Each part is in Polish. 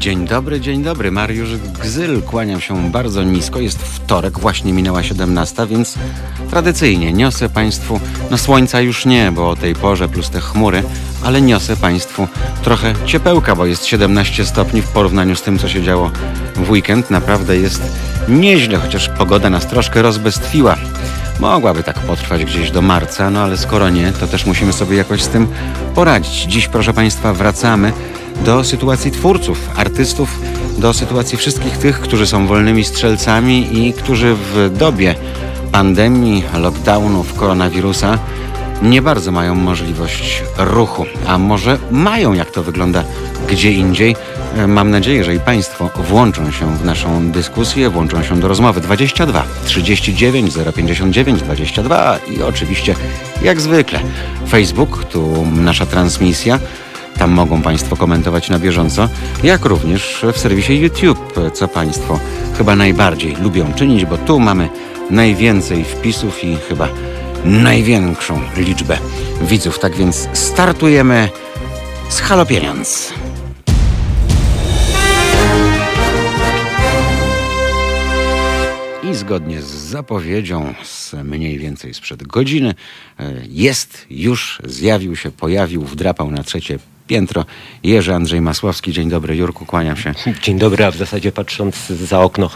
Dzień dobry, dzień dobry. Mariusz Gzyl, kłaniam się bardzo nisko. Jest wtorek, właśnie minęła 17, więc tradycyjnie niosę Państwu, no słońca już nie, bo o tej porze plus te chmury, ale niosę Państwu trochę ciepełka, bo jest 17 stopni w porównaniu z tym, co się działo w weekend. Naprawdę jest nieźle, chociaż pogoda nas troszkę rozbestwiła. Mogłaby tak potrwać gdzieś do marca, no ale skoro nie, to też musimy sobie jakoś z tym poradzić. Dziś, proszę Państwa, wracamy do sytuacji twórców, artystów, do sytuacji wszystkich tych, którzy są wolnymi strzelcami i którzy w dobie pandemii, lockdownów, koronawirusa nie bardzo mają możliwość ruchu, a może mają, jak to wygląda gdzie indziej. Mam nadzieję, że i Państwo włączą się w naszą dyskusję, włączą się do rozmowy 22 39 059 22 i oczywiście, jak zwykle, Facebook, tu nasza transmisja. Tam mogą Państwo komentować na bieżąco, jak również w serwisie YouTube, co Państwo chyba najbardziej lubią czynić, bo tu mamy najwięcej wpisów i chyba największą liczbę widzów. Tak więc startujemy z Halo Pieniądz. I zgodnie z zapowiedzią z mniej więcej sprzed godziny e, jest, już zjawił się, pojawił, wdrapał na trzecie piętro. Jerzy Andrzej Masłowski. Dzień dobry, Jurku, kłaniam się. Dzień dobry, a w zasadzie patrząc za okno,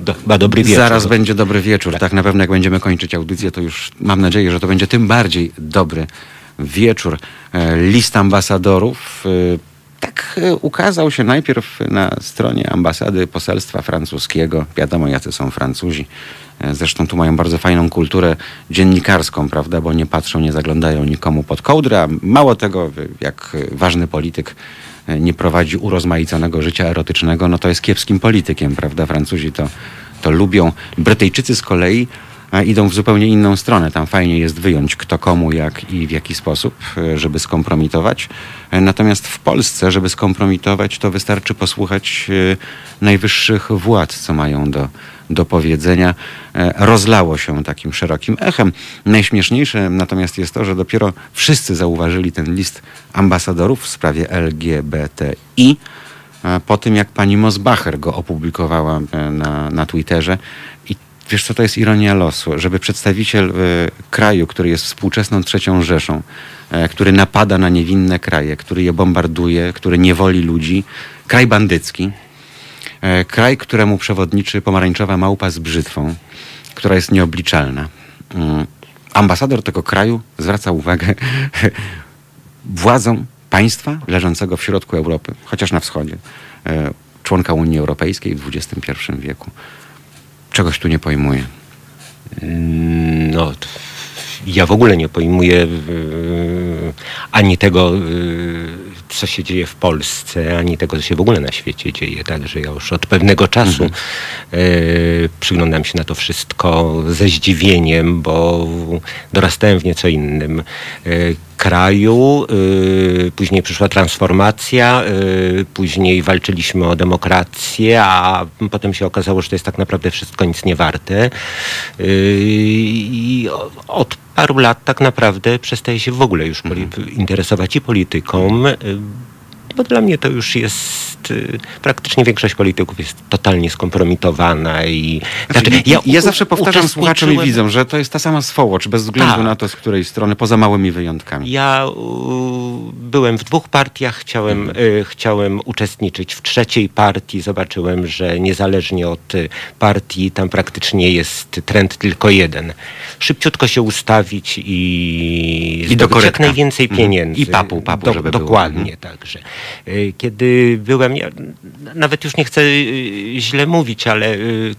do, chyba dobry wieczór. Zaraz będzie dobry wieczór. Tak. tak na pewno jak będziemy kończyć audycję, to już mam nadzieję, że to będzie tym bardziej dobry wieczór. E, list ambasadorów. E, tak e, ukazał się najpierw na stronie ambasady poselstwa francuskiego. Wiadomo, jacy są Francuzi. E, zresztą tu mają bardzo fajną kulturę dziennikarską, prawda, bo nie patrzą, nie zaglądają nikomu pod kołdrę, a mało tego, jak ważny polityk e, nie prowadzi urozmaiconego życia erotycznego, no to jest kiepskim politykiem, prawda? Francuzi to, to lubią. Brytyjczycy z kolei idą w zupełnie inną stronę. Tam fajnie jest wyjąć kto komu, jak i w jaki sposób, e, żeby skompromitować. Natomiast w Polsce, żeby skompromitować, to wystarczy posłuchać najwyższych władz, co mają do, do powiedzenia, e, rozlało się takim szerokim echem. Najśmieszniejsze natomiast jest to, że dopiero wszyscy zauważyli ten list ambasadorów w sprawie LGBTI e, po tym, jak pani Mosbacher go opublikowała e, na, na Twitterze. I wiesz, co to jest ironia losu? Żeby przedstawiciel kraju, który jest współczesną trzecią Rzeszą, który napada na niewinne kraje, który je bombarduje, który niewoli ludzi, kraj bandycki, kraj, któremu przewodniczy pomarańczowa małpa z brzytwą, która jest nieobliczalna. Mm. Ambasador tego kraju zwraca uwagę władzom państwa leżącego w środku Europy, chociaż na wschodzie, e, członka Unii Europejskiej w XXI wieku. Czegoś tu nie pojmuję. Mm, no, ja w ogóle nie pojmuję ani tego, co się dzieje w Polsce, ani tego, co się w ogóle na świecie dzieje. Także ja już od pewnego czasu mhm. y, przyglądam się na to wszystko ze zdziwieniem, bo dorastałem w nieco innym y, kraju, y, później przyszła transformacja, y, później walczyliśmy o demokrację, a potem się okazało, że to jest tak naprawdę wszystko nic nie warte. Y, I od paru lat tak naprawdę przestaje się w ogóle już mhm. interesować i polityką, bo dla mnie to już jest y, praktycznie większość polityków jest totalnie skompromitowana i znaczy, znaczy ja, ja zawsze powtarzam słuchaczom i widzom, że to jest ta sama swołocz, bez względu tak. na to, z której strony, poza małymi wyjątkami. Ja byłem w dwóch partiach, chciałem, mhm. y, chciałem uczestniczyć w trzeciej partii, zobaczyłem, że niezależnie od y, partii tam praktycznie jest trend tylko jeden. Szybciutko się ustawić i, I do jak najwięcej mhm. pieniędzy. I papu, papu, do, żeby Dokładnie, było. Mhm. także. Y, kiedy byłem, ja nawet już nie chcę y, źle mówić, ale y,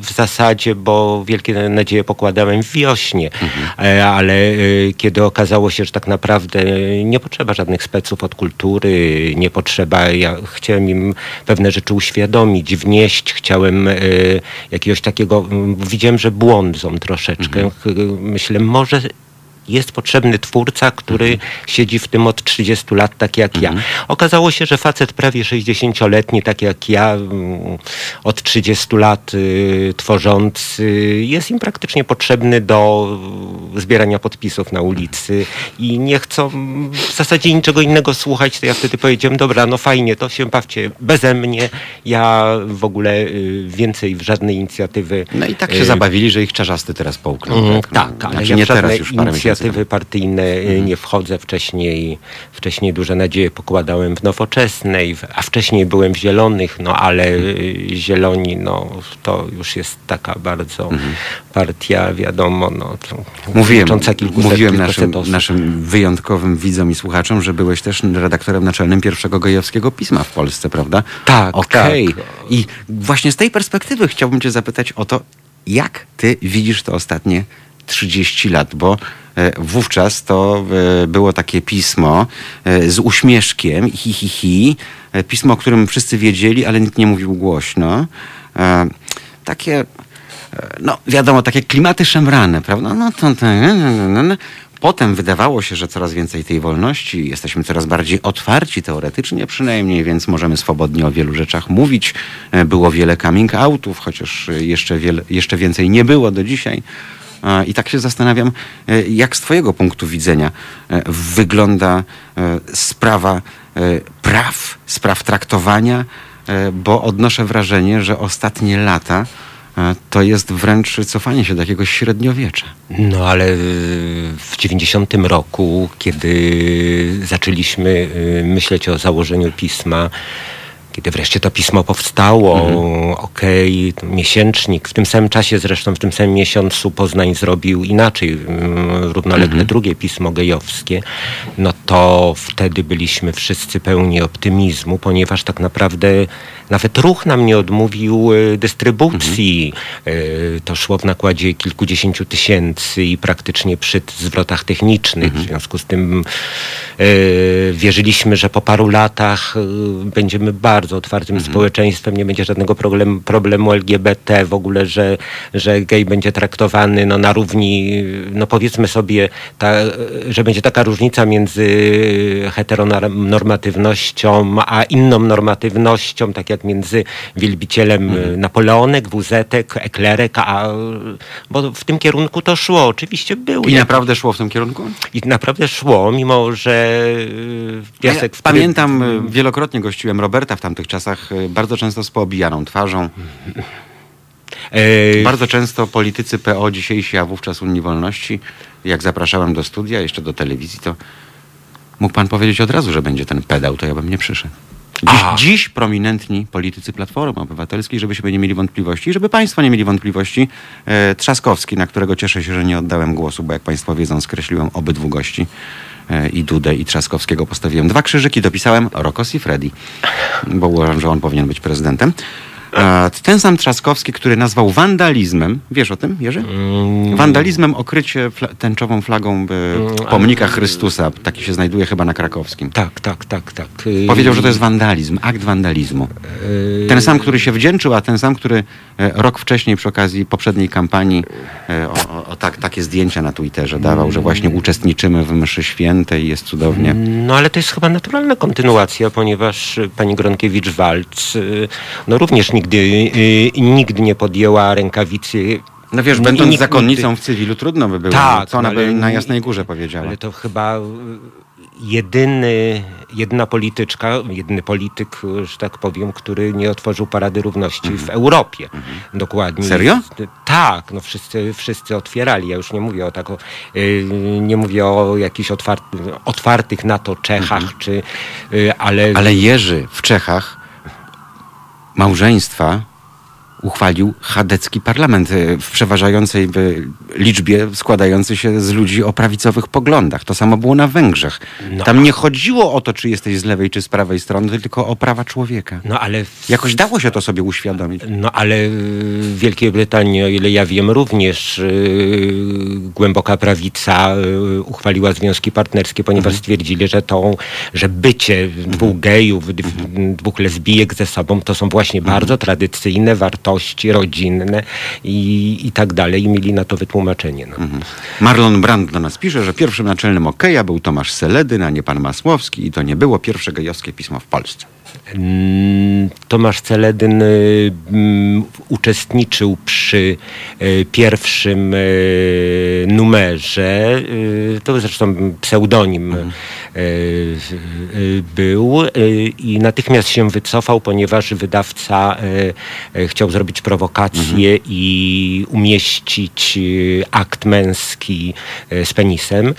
w zasadzie, bo wielkie nadzieje pokładałem w wiośnie, mhm. E, ale kiedy okazało się, że tak naprawdę nie potrzeba żadnych speców od kultury, nie potrzeba, ja chciałem im pewne rzeczy uświadomić, wnieść, chciałem jakiegoś takiego, widziałem, że błądzą troszeczkę. Mhm. Myślę, może jest potrzebny twórca, który siedzi w tym od 30 lat, tak jak ja. Okazało się, że facet prawie 60-letni, tak jak ja, mm, od 30 lat y, tworzący, jest im praktycznie potrzebny do zbierania podpisów na ulicy i nie chcą w zasadzie niczego innego słuchać, to ja wtedy powiedziałem, dobra, no fajnie, to się bawcie beze mnie, ja w ogóle y, więcej w żadnej inicjatywy No i tak się y, zabawili, że ich czarzasty teraz połknął. Mm, tak, Tak, ale znaczy ja nie w teraz, już parę miesięcy inicjatywy partyjne y, nie wchodzę. Wcześniej, wcześniej duże nadzieje pokładałem w Nowoczesnej, a wcześniej byłem w Zielonych, no ale y, Zieloni, no to już jest taka bardzo partia, wiadomo, no to Mówiłem, kilkuset, mówiłem naszym, naszym wyjątkowym widzom i słuchaczom, że byłeś też redaktorem naczelnym pierwszego gejowskiego pisma w Polsce, prawda? Tak, Okej. tak. I właśnie z tej perspektywy chciałbym cię zapytać o to, jak ty widzisz to ostatnie 30 lat, bo e, wówczas to e, było takie pismo e, z uśmieszkiem, hi, hi, hi, pismo, o którym wszyscy wiedzieli, ale nikt nie mówił głośno. Takie no wiadomo, takie klimaty szemrane, prawda? No to, to. Potem wydawało się, że coraz więcej tej wolności, jesteśmy coraz bardziej otwarci teoretycznie przynajmniej, więc możemy swobodnie o wielu rzeczach mówić. Było wiele coming outów, chociaż jeszcze, wiele, jeszcze więcej nie było do dzisiaj. I tak się zastanawiam, e, jak z Twojego punktu widzenia e, wygląda e, sprawa praw, spraw traktowania, bo odnoszę wrażenie, że ostatnie lata to jest wręcz cofanie się do jakiegoś średniowiecza. No ale w 90 roku, kiedy zaczęliśmy myśleć o założeniu pisma, kiedy wreszcie to pismo powstało, okej, to miesięcznik, w tym samym czasie zresztą, w tym samym miesiącu Poznań zrobił inaczej, mm, równolegle drugie pismo gejowskie, no to wtedy byliśmy wszyscy pełni optymizmu, ponieważ tak naprawdę nawet ruch nam nie odmówił y, dystrybucji. Y, To szło w nakładzie kilkudziesięciu tysięcy i praktycznie przy zwrotach technicznych. W związku z tym y, wierzyliśmy, że po paru latach będziemy bardzo otwartym społeczeństwem, nie będzie żadnego problem, problemu LGBT, w ogóle, że, że gej będzie traktowany no, na równi, no powiedzmy sobie, ta, że będzie taka różnica między heteronormatywnością a inną normatywnością, tak jak między wielbicielem y, Napoleonek, wuzetek, eklerek, a bo w tym kierunku to szło. Oczywiście był. I naprawdę szło w tym kierunku? I naprawdę szło, mimo że piasek Ja w pamiętam, e, wielokrotnie gościłem Roberta w tamtych czasach, e, bardzo często z poobijaną twarzą. E, Bardzo często politycy PO dzisiejsi, a wówczas Unii Wolności, jak zapraszałem do studia, jeszcze do telewizji, to mógł pan powiedzieć od razu, że będzie ten pedał, to ja bym nie przyszedł. Dziś, dziś prominentni politycy Platformy Obywatelskiej, żebyśmy nie mieli wątpliwości, żeby państwo nie mieli wątpliwości, e, Trzaskowski, na którego cieszę się, że nie oddałem głosu, bo jak państwo wiedzą, skreśliłem obydwu gości, i Dudę, i Trzaskowskiego. Postawiłem dwa krzyżyki, dopisałem Rokos i Freddy, bo uważam, że on powinien być prezydentem. E, ten sam Trzaskowski, który nazwał wandalizmem, wiesz o tym, Jerzy? mm, Wandalizmem okrycie fla- tęczową flagą e, pomnika Chrystusa. Taki się znajduje chyba na krakowskim. tak, tak, tak, tak. Y, Powiedział, że to jest wandalizm, akt wandalizmu. y, Ten sam, który się wdzięczył, a ten sam, który e, rok wcześniej przy okazji poprzedniej kampanii e, o, o, o tak, takie zdjęcia na Twitterze dawał, że właśnie uczestniczymy w mszy świętej, jest cudownie. No ale to jest chyba naturalna kontynuacja, ponieważ y, pani Gronkiewicz-Walc no również nigdy, y, nigdy nie podjęła rękawicy. No wiesz, będąc nikt zakonnicą w cywilu trudno by było. Tak, co ona no by na Jasnej Górze powiedziała. Ale to chyba y, jedyny, jedyna polityczka, jedyny polityk, że tak powiem, który nie otworzył Parady Równości w Europie. Dokładnie. Mhm. Serio? Tak, no wszyscy, wszyscy otwierali. Ja już nie mówię o tak, o, y, nie mówię o jakichś otwarty, otwartych NATO Czechach, czy, y, ale, Ale Jerzy w Czechach małżeństwa uchwalił chadecki parlament e, w przeważającej e, liczbie składający się z ludzi o prawicowych poglądach. To samo było na Węgrzech. No. Tam nie chodziło o to, czy jesteś z lewej, czy z prawej strony, tylko o prawa człowieka. no ale Jakoś dało się to sobie uświadomić. No ale w Wielkiej Brytanii, o ile ja wiem, również y, głęboka prawica y, uchwaliła związki partnerskie, ponieważ stwierdzili, że to, że bycie dwóch gejów, d- dwóch lesbijek ze sobą, to są właśnie bardzo tradycyjne wartości uroczystości rodzinne i, i tak dalej. I mieli na to wytłumaczenie. No. Mhm. Marlon Brand do nas pisze, że pierwszym naczelnym Okeja był Tomasz Seledyn, a nie pan Masłowski i to nie było pierwsze gejowskie pismo w Polsce. Tomasz Celedyn y, mm, uczestniczył przy y, pierwszym y, numerze. To zresztą pseudonim y, był i natychmiast się wycofał, ponieważ wydawca chciał zrobić prowokację i umieścić akt męski z penisem.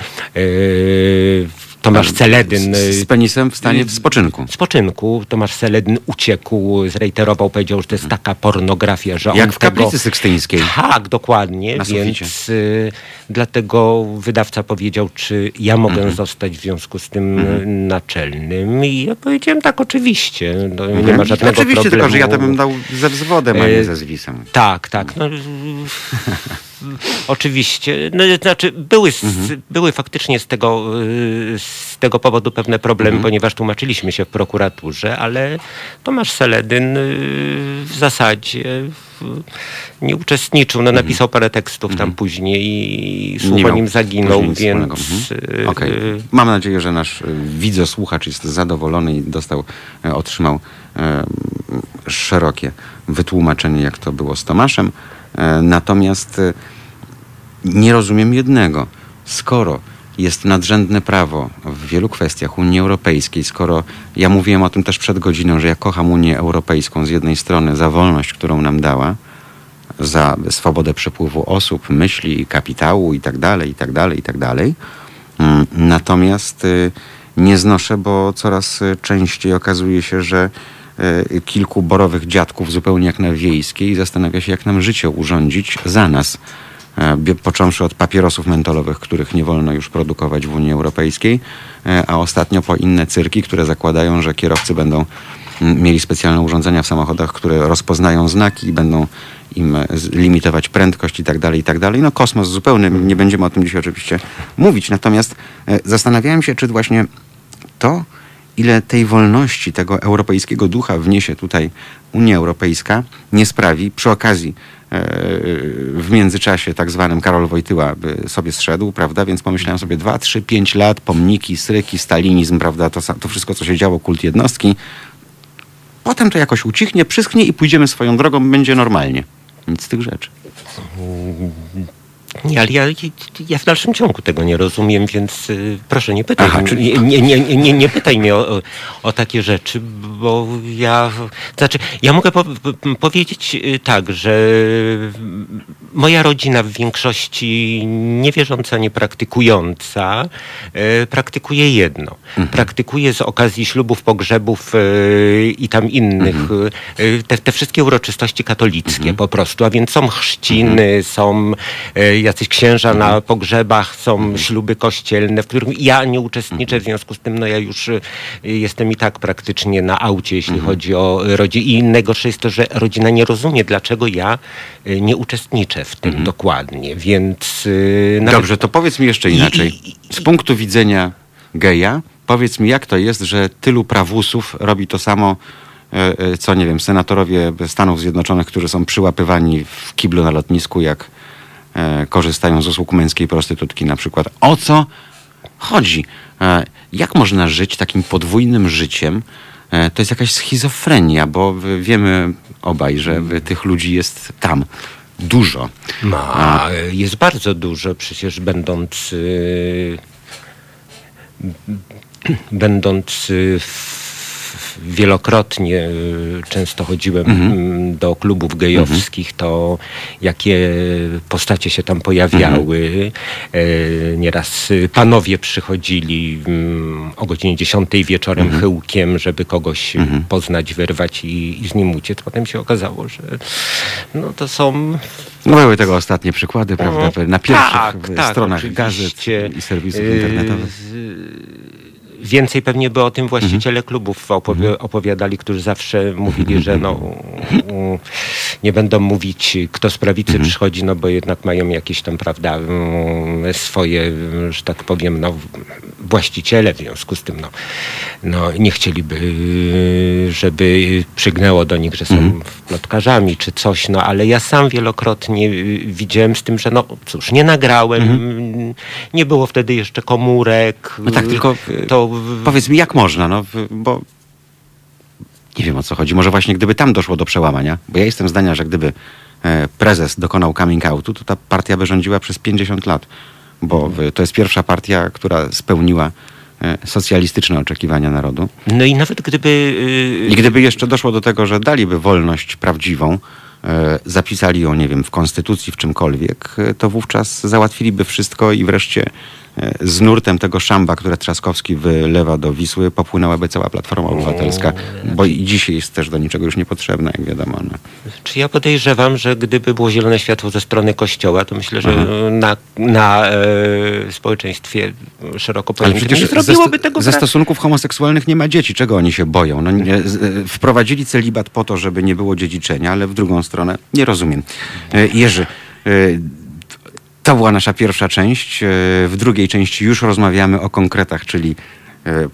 Y, Tomasz Celedyn Z, y, z penisem w stanie w spoczynku. spoczynku. Tomasz Seledyn uciekł, zrejterował, powiedział, że to jest taka pornografia, że Jak w kaplicy sykstyńskiej. Tak, dokładnie, Na więc y, dlatego wydawca powiedział, czy ja mogę Mhm. zostać w związku z tym y, naczelnym i ja powiedziałem tak, oczywiście, no, nie ma żadnego Mhm. Oczywiście, problemu. tylko że ja to bym dał ze wzwodem, a nie E, ze zwisem. Tak, tak. No, oczywiście. No, znaczy, były, s- Mhm. były faktycznie z tego, y, z tego powodu pewne problemy, Mhm. ponieważ tłumaczyliśmy się w prokuraturze, ale Tomasz Seledyn y, w zasadzie nie uczestniczył. No, napisał parę tekstów tam później i Mhm. Nie o miał nim zaginął, później więc... y, Okej. y, Mam nadzieję, że nasz widzosłuchacz jest zadowolony i dostał, otrzymał szerokie wytłumaczenie, jak to było z Tomaszem. E, Natomiast e, nie rozumiem jednego. Skoro jest nadrzędne prawo w wielu kwestiach Unii Europejskiej, skoro ja mówiłem o tym też przed godziną, że ja kocham Unię Europejską z jednej strony za wolność, którą nam dała, za swobodę przepływu osób, myśli, kapitału i dalej, i dalej, i tak dalej. Mm, Natomiast y, nie znoszę, bo coraz y, częściej okazuje się, że kilku borowych dziadków zupełnie jak na wiejskiej zastanawia się, jak nam życie urządzić za nas. E, Począwszy od papierosów mentolowych, których nie wolno już produkować w Unii Europejskiej, e, a ostatnio po inne cyrki, które zakładają, że kierowcy będą mieli specjalne urządzenia w samochodach, które rozpoznają znaki i będą im e, limitować prędkość i tak dalej, i tak dalej. No kosmos zupełny, nie będziemy o tym dzisiaj oczywiście mówić. Natomiast e, zastanawiałem się, czy właśnie to, ile tej wolności, tego europejskiego ducha wniesie tutaj Unia Europejska, nie sprawi przy okazji e, w międzyczasie tak zwanym Karol Wojtyła by sobie zszedł, prawda? Więc pomyślałem sobie 2, 3, 5 lat, pomniki, stryki, stalinizm, prawda? To, to wszystko, co się działo, kult jednostki. Potem to jakoś ucichnie, przyschnie i pójdziemy swoją drogą, będzie normalnie. Nic z tych rzeczy. Nie, ale ja, ja w dalszym ciągu tego nie rozumiem, więc y, proszę nie pytaj, Aha, mnie- czyli- nie, nie, nie, nie, nie pytaj mnie o, o, takie rzeczy, bo ja, znaczy, ja mogę po, po, powiedzieć y, tak, że moja rodzina w większości niewierząca, niepraktykująca, y, praktykuje jedno. Praktykuje z okazji ślubów, pogrzebów y, i tam innych, y, te, te wszystkie uroczystości katolickie po prostu, a więc są chrzciny, są y, jacyś księża na pogrzebach, są śluby kościelne, w których ja nie uczestniczę, w związku z tym no ja już y, jestem i tak praktycznie na aucie, jeśli chodzi o rodzinę. I najgorsze jest to, że rodzina nie rozumie, dlaczego ja y, nie uczestniczę w tym dokładnie, więc... y, nawet- Dobrze, to powiedz mi jeszcze inaczej. Z punktu widzenia geja, powiedz mi, jak to jest, że tylu prawusów robi to samo, e, e, co nie wiem, senatorowie Stanów Zjednoczonych, którzy są przyłapywani w kiblu na lotnisku, jak korzystają z usług męskiej prostytutki na przykład. O co chodzi? E, jak można żyć takim podwójnym życiem? E, to jest jakaś schizofrenia, bo wiemy obaj, że tych ludzi jest tam dużo. Ma, jest bardzo dużo, przecież będąc y, będąc y, w, wielokrotnie y, często chodziłem mm, do klubów gejowskich, to jakie postacie się tam pojawiały. Nieraz y, panowie przychodzili mm, o godzinie 10 wieczorem chyłkiem, żeby kogoś y, poznać, wyrwać i, i z nim uciec. Potem się okazało, że no to są No były tego ostatnie przykłady, prawda? Na pierwszych tak, tak, stronach oczywiście. gazet i serwisów internetowych. Więcej pewnie by o tym właściciele klubów opowi- opowiadali, którzy zawsze mówili, że no, mm, nie będą mówić, kto z prawicy przychodzi, no bo jednak mają jakieś tam, prawda, mm, swoje, że tak powiem, no, właściciele, w związku z tym, no, no nie chcieliby, żeby przygnęło do nich, że są plotkarzami czy coś, no ale ja sam wielokrotnie y, widziałem z tym, że no cóż, nie nagrałem, nie było wtedy jeszcze komórek. No tak, tylko to to powiedz mi, jak można, no, bo nie wiem o co chodzi. Może właśnie gdyby tam doszło do przełamania, bo ja jestem zdania, że gdyby e, prezes dokonał coming outu, to ta partia by rządziła przez 50 lat, bo to jest pierwsza partia, która spełniła e, socjalistyczne oczekiwania narodu. No i nawet gdyby... y, I gdyby jeszcze doszło do tego, że daliby wolność prawdziwą, e, zapisali ją, nie wiem, w konstytucji, w czymkolwiek, e, to wówczas załatwiliby wszystko i wreszcie e, z nurtem tego szamba, które Trzaskowski wylewa do Wisły, popłynęłaby cała Platforma Obywatelska, bo i dzisiaj jest też do niczego już niepotrzebna, jak wiadomo. No. Czy ja podejrzewam, że gdyby było zielone światło ze strony kościoła, to myślę, że na, na e, społeczeństwie szeroko pojętym nie ze, zrobiłoby tego ze stosunków homoseksualnych nie ma dzieci. Czego oni się boją? No, nie, z, e, wprowadzili celibat po to, żeby nie było dziedziczenia, ale w drugą stronę nie rozumiem. E, Jerzy, e, to była nasza pierwsza część. E, W drugiej części już rozmawiamy o konkretach, czyli e,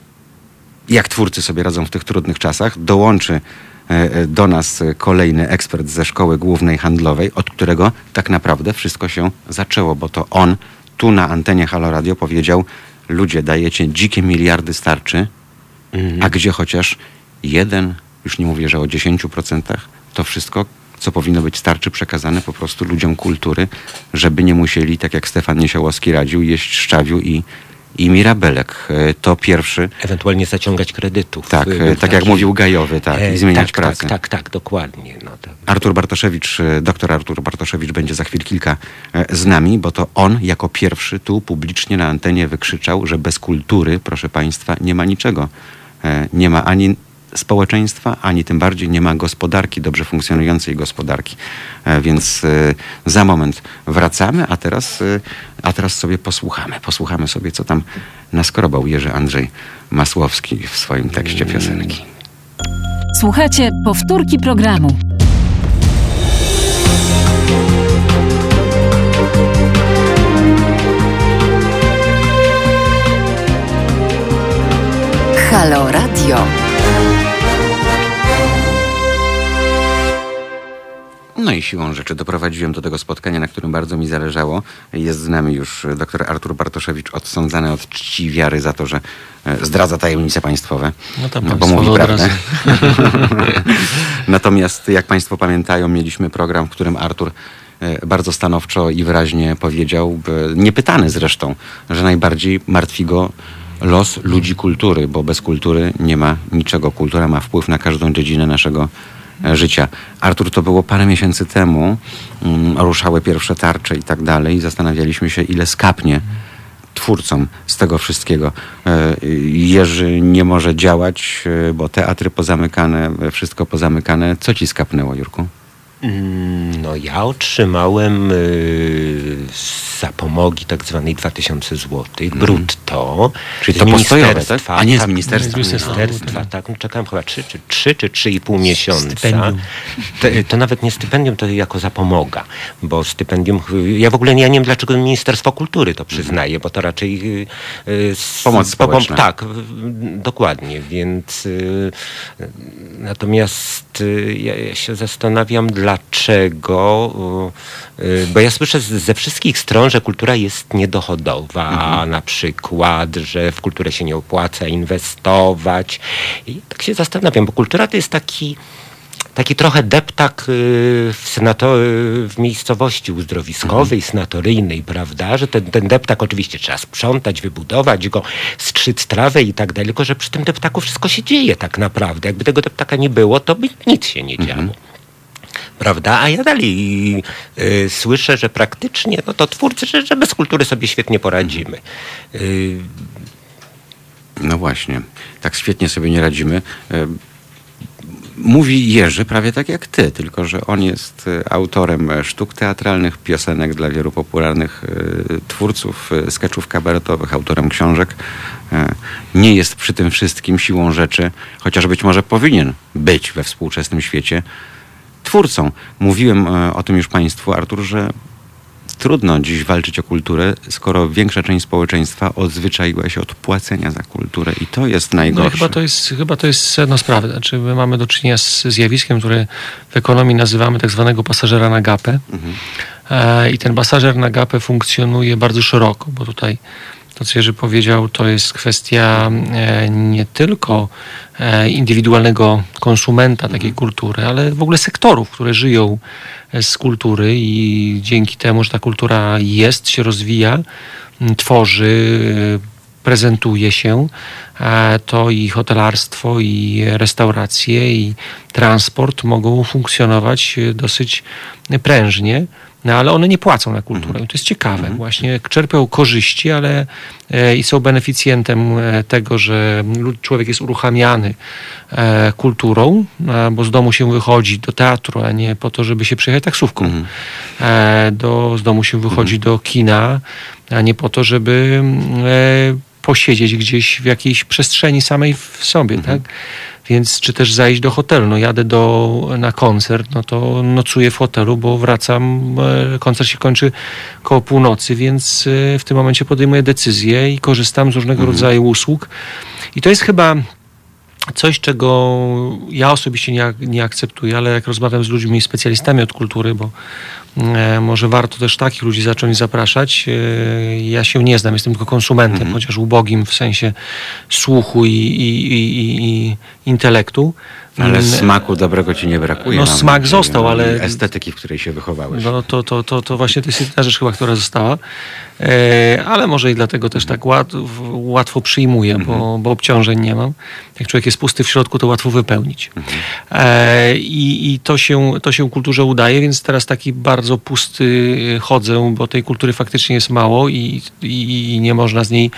jak twórcy sobie radzą w tych trudnych czasach. Dołączy e, do nas kolejny ekspert ze Szkoły Głównej Handlowej, od którego tak naprawdę wszystko się zaczęło, bo to on tu na antenie Halo Radio powiedział ludzie, dajecie dzikie miliardy starczy, a gdzie chociaż jeden, już nie mówię, że o 10%, to wszystko, co powinno być starczy, przekazane po prostu ludziom kultury, żeby nie musieli, tak jak Stefan Niesiołowski radził, jeść szczawiu i, i mirabelek. E, To pierwszy, Ewentualnie zaciągać kredytów. tak, Y, e, tak jak mówił Gajowy, tak, E, i zmieniać tak, pracę. Tak, tak, tak, dokładnie. No, Artur Bartoszewicz, e, doktor Artur Bartoszewicz będzie za chwil kilka e, z nami, bo to on jako pierwszy tu publicznie na antenie wykrzyczał, że bez kultury, proszę Państwa, nie ma niczego. E, Nie ma ani społeczeństwa, ani tym bardziej nie ma gospodarki, dobrze funkcjonującej gospodarki. E, Więc e, za moment wracamy, a teraz, e, a teraz sobie posłuchamy. Posłuchamy sobie, co tam naskrobał Jerzy Andrzej Masłowski w swoim tekście piosenki. Słuchajcie powtórki programu. Halo Radio. No i siłą rzeczy doprowadziłem do tego spotkania, na którym bardzo mi zależało. Jest z nami już dr Artur Bartoszewicz, odsądzany od czci wiary za to, że e, zdradza tajemnice państwowe. No to bo państwo mówi prawdę. Natomiast jak państwo pamiętają, mieliśmy program, w którym Artur e, bardzo stanowczo i wyraźnie powiedział, niepytany zresztą, że najbardziej martwi go los ludzi kultury, bo bez kultury nie ma niczego. Kultura ma wpływ na każdą dziedzinę naszego e, życia. Artur, to było parę miesięcy temu, mm, ruszały pierwsze tarcze i tak dalej i zastanawialiśmy się, ile skapnie twórcom z tego wszystkiego. E, Jerzy nie może działać, e, bo teatry pozamykane, wszystko pozamykane. Co ci skapnęło, Jurku? Mm, No ja otrzymałem y, z zapomogi tak zwanej 2000 zł brutto. Czyli to postojowe, tak? A nie z tak, ministerstwa. Z ministerstwa, tak. No, czekałem chyba 3 czy, 3 czy 3,5 miesiąca. To, to nawet nie stypendium, to jako zapomoga, bo stypendium, ja w ogóle nie, ja nie wiem dlaczego Ministerstwo Kultury to przyznaje, bo to raczej y, y, z, Pomoc społeczna. Tak, w- dokładnie, więc y, natomiast y, ja, ja się zastanawiam dlaczego, y, y, bo ja słyszę ze wszystkich stron, że kultura jest niedochodowa, na przykład, że w kulturę się nie opłaca inwestować. I tak się zastanawiam, bo kultura to jest taki taki trochę deptak y, w, senato, w miejscowości uzdrowiskowej, sanatoryjnej, prawda, że ten, ten deptak oczywiście trzeba sprzątać, wybudować go, strzyc trawę i tak dalej, tylko że przy tym deptaku wszystko się dzieje tak naprawdę. Jakby tego deptaka nie było, to by nic się nie działo. Prawda? A ja dalej y, słyszę, że praktycznie no to twórcy, że, że bez kultury sobie świetnie poradzimy. Y, No właśnie, tak świetnie sobie nie radzimy. E, Mówi Jerzy prawie tak jak ty, tylko że on jest autorem sztuk teatralnych, piosenek dla wielu popularnych twórców, skeczów kabaretowych, autorem książek. nie jest przy tym wszystkim siłą rzeczy, chociaż być może powinien być we współczesnym świecie twórcą. Mówiłem e, o tym już Państwu, Artur, że trudno dziś walczyć o kulturę, skoro większa część społeczeństwa odzwyczaiła się od płacenia za kulturę i to jest No najgorsze. chyba to jest, chyba to jest sedno sprawy. Znaczy, my mamy do czynienia z zjawiskiem, które w ekonomii nazywamy tak zwanego pasażera na gapę. Mhm. E, I ten pasażer na gapę funkcjonuje bardzo szeroko, bo tutaj to, co Jerzy powiedział, to jest kwestia e, nie tylko e, indywidualnego konsumenta takiej kultury, ale w ogóle sektorów, które żyją e, z kultury i dzięki temu, że ta kultura jest, się rozwija, tworzy, prezentuje się, to i hotelarstwo, i restauracje, i transport mogą funkcjonować dosyć prężnie. No ale one nie płacą na kulturę. I to jest ciekawe. Właśnie czerpią korzyści, ale e, i są beneficjentem e, tego, że człowiek jest uruchamiany e, kulturą, e, bo z domu się wychodzi do teatru, a nie po to, żeby się przyjechać taksówką. E, do, z domu się wychodzi do kina, a nie po to, żeby posiedzieć gdzieś w jakiejś przestrzeni samej w sobie, tak? Więc czy też zajść do hotelu. No jadę do, na koncert, no to nocuję w hotelu, bo wracam, e, koncert się kończy koło północy, więc e, w tym momencie podejmuję decyzję i korzystam z różnego rodzaju usług. I to jest chyba coś, czego ja osobiście nie, nie akceptuję, ale jak rozmawiam z ludźmi, specjalistami od kultury, bo może warto też takich ludzi zacząć zapraszać. E, ja się nie znam, jestem tylko konsumentem, chociaż ubogim w sensie słuchu i, i, i, i intelektu. Ale Mm, smaku dobrego ci nie brakuje. No, mam smak nadzieję, został, ale- i Estetyki, w której się wychowałeś. No to, to, to, to właśnie to jest jedna rzecz chyba, która została. E, ale może i dlatego też tak łat, łatwo przyjmuję, bo, bo obciążeń nie mam. Jak człowiek jest pusty w środku, to łatwo wypełnić. E, I i to, się, to się kulturze udaje, więc teraz taki bardzo pusty chodzę, bo tej kultury faktycznie jest mało i, i, i nie można z niej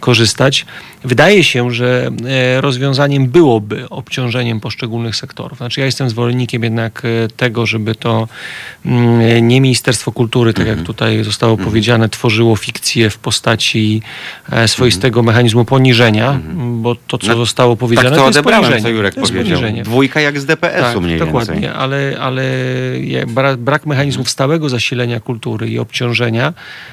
korzystać. Wydaje się, że e, rozwiązaniem byłoby obciążeniem poszczególnych sektorów. Znaczy ja jestem zwolennikiem jednak e, tego, żeby to mm, nie Ministerstwo Kultury, tak jak tutaj zostało powiedziane, tworzyło fikcję w postaci e, swoistego mechanizmu poniżenia, bo to, co No, zostało powiedziane, tak to jest odebrałem, poniżenie. co Jurek to jest powiedział. poniżenie. Dwójka jak z DPS-u Tak, mniej dokładnie, więcej. ale, ale brak, brak mechanizmów stałego zasilenia kultury i obciążenia.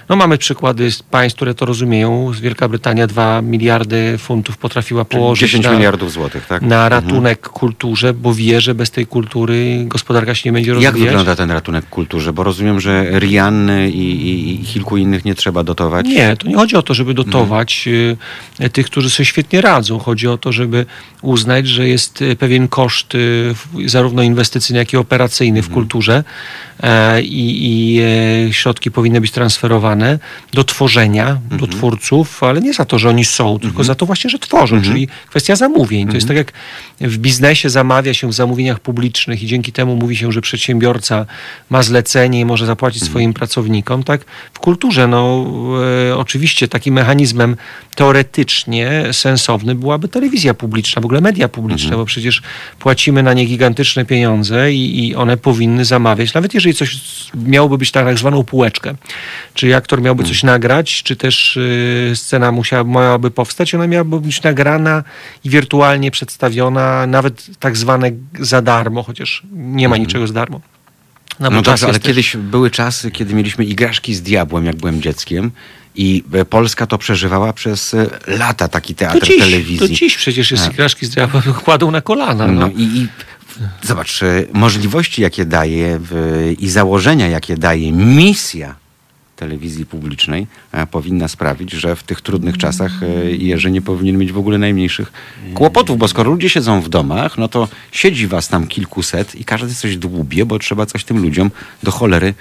No mamy przykłady z państw, które to rozumieją. Wielka Brytania 2 miliardy funtów potrafiła położyć 10 na, miliardów złotych, tak? na ratunek kulturze, bo wie, że bez tej kultury gospodarka się nie będzie Jak rozwijać. wygląda ten ratunek kulturze? Bo rozumiem, że Rianny i, i, i kilku innych nie trzeba dotować. Nie, to nie chodzi o to, żeby dotować y, tych, którzy sobie świetnie radzą. Chodzi o to, żeby uznać, że jest y, pewien koszt y, zarówno inwestycyjny, jak i operacyjny w kulturze e, i, i e, środki powinny być transferowane do tworzenia, do twórców, ale nie za to, że oni są, tylko za to właśnie, że tworzą, czyli kwestia zamówień. To jest tak jak w biznesie zamawia się w zamówieniach publicznych i dzięki temu mówi się, że przedsiębiorca ma zlecenie i może zapłacić swoim pracownikom, tak? W kulturze, no e, oczywiście takim mechanizmem teoretycznie sensowny byłaby telewizja publiczna, w ogóle media publiczne, bo przecież płacimy na nie gigantyczne pieniądze i, i one powinny zamawiać, nawet jeżeli coś miałoby być tak zwaną półeczkę, czy aktor miałby coś nagrać, czy też y, scena musiała, miałaby powstać, ona miałaby być nagrana i wirtualnie przedstawiona, nawet tak zwane za darmo, chociaż nie ma niczego za darmo. No dobrze, ale też- kiedyś były czasy, kiedy mieliśmy igraszki z diabłem, jak byłem dzieckiem. I e, Polska to przeżywała przez e, lata taki teatr to dziś, telewizji. To dziś przecież jest A. igraszki z diabłem, kładą na kolana. No. No i, i zobacz, e, możliwości, jakie daje i założenia, jakie daje misja telewizji publicznej, e, powinna sprawić, że w tych trudnych czasach e, Jerzy nie powinien mieć w ogóle najmniejszych kłopotów, bo skoro ludzie siedzą w domach, no to siedzi was tam kilkuset i każdy coś dłubie, bo trzeba coś tym ludziom do cholery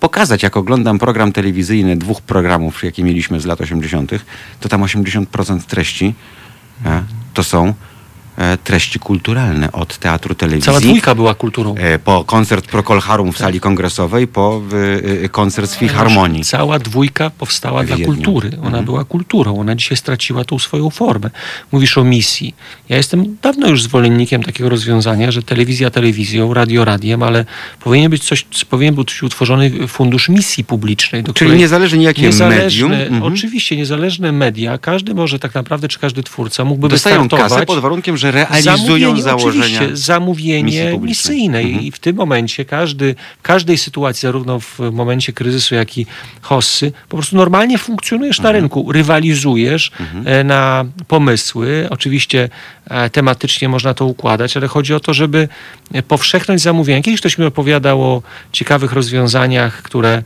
pokazać. Jak oglądam program telewizyjny dwóch programów, jakie mieliśmy z lat 80., to tam 80% treści e, to są treści kulturalne od teatru, telewizji. Cała dwójka była kulturą. e, Po koncert Procol Harum w sali kongresowej, po e, e, koncert z Filharmonii. Cała dwójka powstała dla kultury. Ona Mhm. była kulturą. Ona dzisiaj straciła tą swoją formę. Mówisz o misji. Ja jestem dawno już zwolennikiem takiego rozwiązania, że telewizja telewizją, radio radiem, ale powinien być coś, powinien być utworzony fundusz misji publicznej. Do Czyli niezależnie jakie niezależne, medium. mhm. Oczywiście niezależne media, każdy może tak naprawdę, czy każdy twórca mógłby Dostają wystartować. kasę pod warunkiem, że realizują Zamówienie, założenia. Zamówienie misyjne Mhm. i w tym momencie każdy, w każdej sytuacji, zarówno w momencie kryzysu, jak i hossy, po prostu normalnie funkcjonujesz Mhm. na rynku, rywalizujesz e, na pomysły. Oczywiście e, tematycznie można to układać, ale chodzi o to, żeby powszechnąć zamówienia. Kiedyś ktoś mi opowiadał o ciekawych rozwiązaniach, które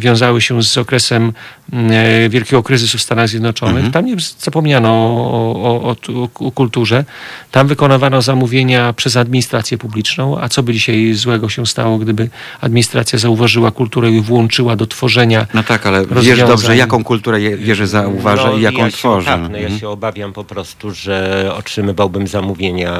wiązały się z okresem e, wielkiego kryzysu w Stanach Zjednoczonych. Mhm. Tam nie zapomniano o, o, o, kulturze. Tam wykonywano zamówienia przez administrację publiczną. A co by dzisiaj złego się stało, gdyby administracja zauważyła kulturę i włączyła do tworzenia No tak, ale wiesz dobrze, jaką kulturę Je- Jerzy zauważa No, i jaką ja się, tworzy. Tak, no ja Mhm. się obawiam po prostu, że otrzymywałbym zamówienia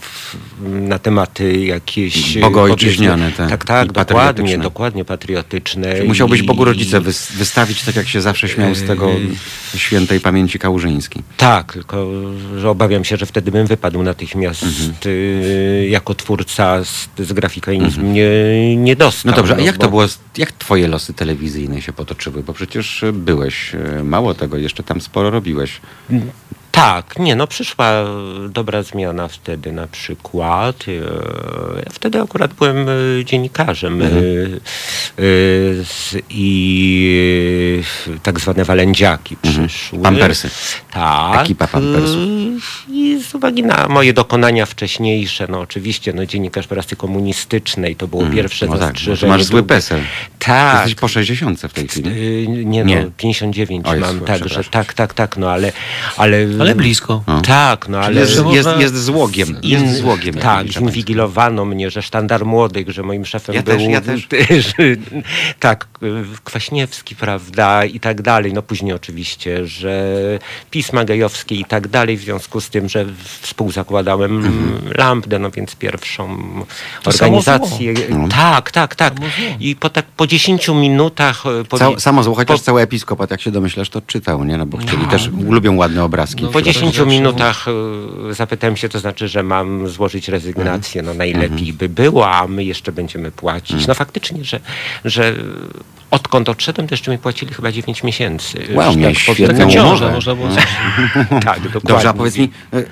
w- na tematy jakieś... Bogoojczyźniane, tak. Tak, tak, dokładnie. Dokładnie patriotyczne. Musiałbyś i- Bogu rodzice wys- wystawić, tak jak się zawsze śmiał z tego Yy. świętej pamięci Kałużyński. Tak, tylko że obawiam się, że wtedy bym wypadł natychmiast Mhm. y, jako twórca z, z grafika i nic bym nie, nie dostał. No dobrze, a jak bo- to było, z- jak twoje losy telewizyjne się potoczyły? Bo przecież byłeś, e, mało tego, jeszcze tam sporo robiłeś. Tak, nie, no przyszła e, dobra zmiana wtedy na przykład. e, Ja wtedy akurat byłem e, dziennikarzem Mhm. i tak zwane walędziaki przyszły. Mhm. Pampersy. Tak. Ekipa Pampersów. I z uwagi na moje dokonania wcześniejsze, no oczywiście, no dziennikarz prasy komunistycznej, to było pierwsze No tak, zastrzeżenie. ty masz zły PESEL. Tak. Jesteś po 60 w tej chwili. Nie, Nie. no, 59 Oj, mam, słuchaj, tak, że przepraszam. tak, tak, tak, no ale... Ale, Ale blisko. No. Tak, no ale... Jest, jest, jest złogiem. Jest In- złogiem. tak, zinwigilowano mnie, że sztandar młodych, że moim szefem Ja był też, ja też. że, tak, Kwaśniewski, prawda, i tak dalej. No później oczywiście, że pisma gejowskie i tak dalej, w związku z tym, że współzakładałem Mhm. Lampdę, no więc pierwszą To organizację. No. Tak, tak, tak. I po tak po 10 minutach e, Ca- samo zło, chociaż po- cały episkopat, jak się domyślasz, to czytał, nie? No bo chcieli też, lubią ładne obrazki. No, Po Przepraszam, 10 zawsze- minutach e, zapytałem się, to znaczy, że mam złożyć rezygnację. Mhm. No najlepiej by było, a my jeszcze będziemy płacić. No faktycznie, że, że odkąd odszedłem, to jeszcze mi płacili chyba 9 miesięcy. Wow, że miałeś świetną ciąża, umowę. można było coś... Tak, dokładnie. Dobrze, a powiedz mi, e,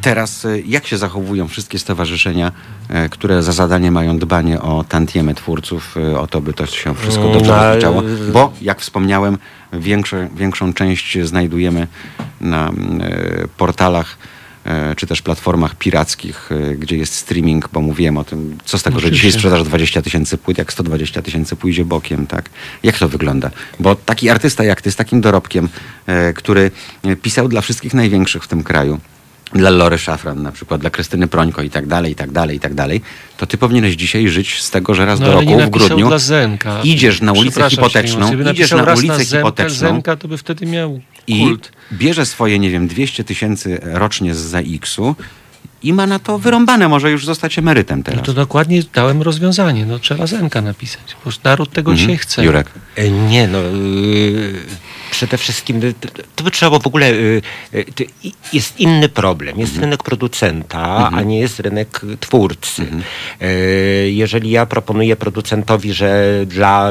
teraz e, jak się zachowują wszystkie stowarzyszenia, e, które za zadanie mają dbanie o tantiemy twórców, e, o to, by to się wszystko dobrze No, rozliczało? Bo, jak wspomniałem, większe, większą część znajdujemy na mm, portalach czy też platformach pirackich, gdzie jest streaming, bo mówiłem o tym, co z tego, że dzisiaj sprzedaż 20 tysięcy płyt, jak 120 tysięcy pójdzie bokiem, tak? Jak to wygląda? Bo taki artysta jak ty, z takim dorobkiem, który pisał dla wszystkich największych w tym kraju, dla Lory Szafran na przykład, dla Krystyny Prońko i tak dalej, i tak dalej, i tak dalej, to ty powinieneś dzisiaj żyć z tego, że raz No, do roku w grudniu dla Zenka. idziesz na ulicę hipoteczną, idziesz na ulicę Zenka, hipoteczną Zenka, to by wtedy miał i kult. bierze swoje, nie wiem, 200 tysięcy rocznie z ZAX-u i ma na to wyrąbane, może już zostać emerytem No teraz. to dokładnie dałem rozwiązanie. No, trzeba Zenka napisać. Prostu naród tego dzisiaj chce. Mhm. Jurek. E, Nie, no. y, Przede wszystkim y, to, by trzeba było w ogóle. y, y, Jest inny problem. Jest Mhm. rynek producenta, a nie jest rynek twórcy. Mhm. Jeżeli ja proponuję producentowi, że dla.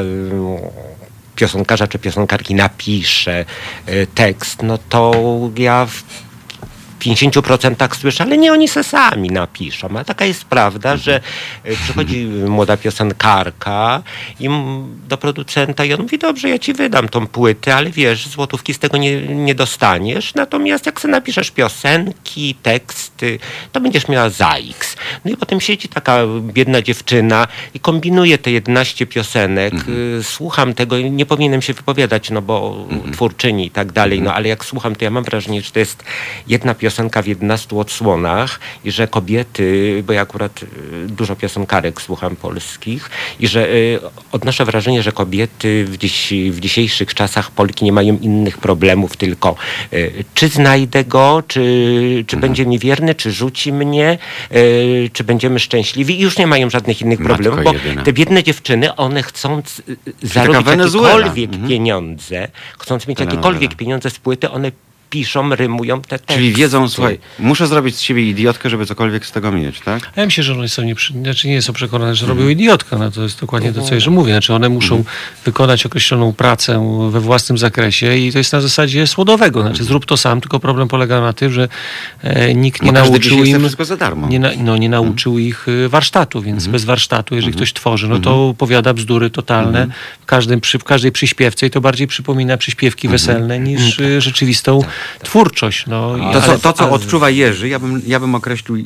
Piosenkarza czy piosenkarki napisze y, tekst, no to ja 50% słyszę, ale nie oni se sami napiszą. A taka jest prawda, że e, przychodzi młoda piosenkarka i do producenta i on mówi, dobrze, ja ci wydam tą płytę, ale wiesz, złotówki z tego nie, nie dostaniesz. Natomiast jak sobie napiszesz piosenki, teksty, to będziesz miała za X. No i potem siedzi taka biedna dziewczyna i kombinuje te 11 piosenek. Y, Słucham tego nie powinienem się wypowiadać, no bo twórczyni i tak dalej, no ale jak słucham, to ja mam wrażenie, że to jest jedna piosenka, piosenka w 11 odsłonach i że kobiety, bo ja akurat y, dużo piosenkarek słucham polskich i że y, odnoszę wrażenie, że kobiety w, dziś, w dzisiejszych czasach Polki nie mają innych problemów, tylko y, czy znajdę go, czy, czy Mhm. będzie mi wierny, czy rzuci mnie, czy będziemy szczęśliwi i już nie mają żadnych innych Matko problemów, bo jedyna. te biedne dziewczyny, one chcąc taka zarobić jakiekolwiek Mhm. pieniądze, chcąc mieć jakiekolwiek pieniądze z płyty, one piszą, rymują te teksty. Czyli wiedzą, słuchaj, muszę zrobić z siebie idiotkę, żeby cokolwiek z tego mieć, tak? Ja myślę, że one są nie, znaczy nie są przekonane, że robią idiotkę. No to jest dokładnie to, co Jerzy mówi. Znaczy one muszą wykonać określoną pracę we własnym zakresie i to jest na zasadzie słodowego. Znaczy zrób to sam, tylko problem polega na tym, że e, nikt nie nauczył im... wszystko za darmo. Nie, na, no, nie nauczył ich y, warsztatu, więc bez warsztatu, jeżeli ktoś tworzy, no to powiada bzdury totalne w, każdym, przy, w każdej przyśpiewce i to bardziej przypomina przyśpiewki weselne niż y, rzeczywistą twórczość. No, To, co, ale- to, co ale- odczuwa Jerzy, ja bym, ja bym określił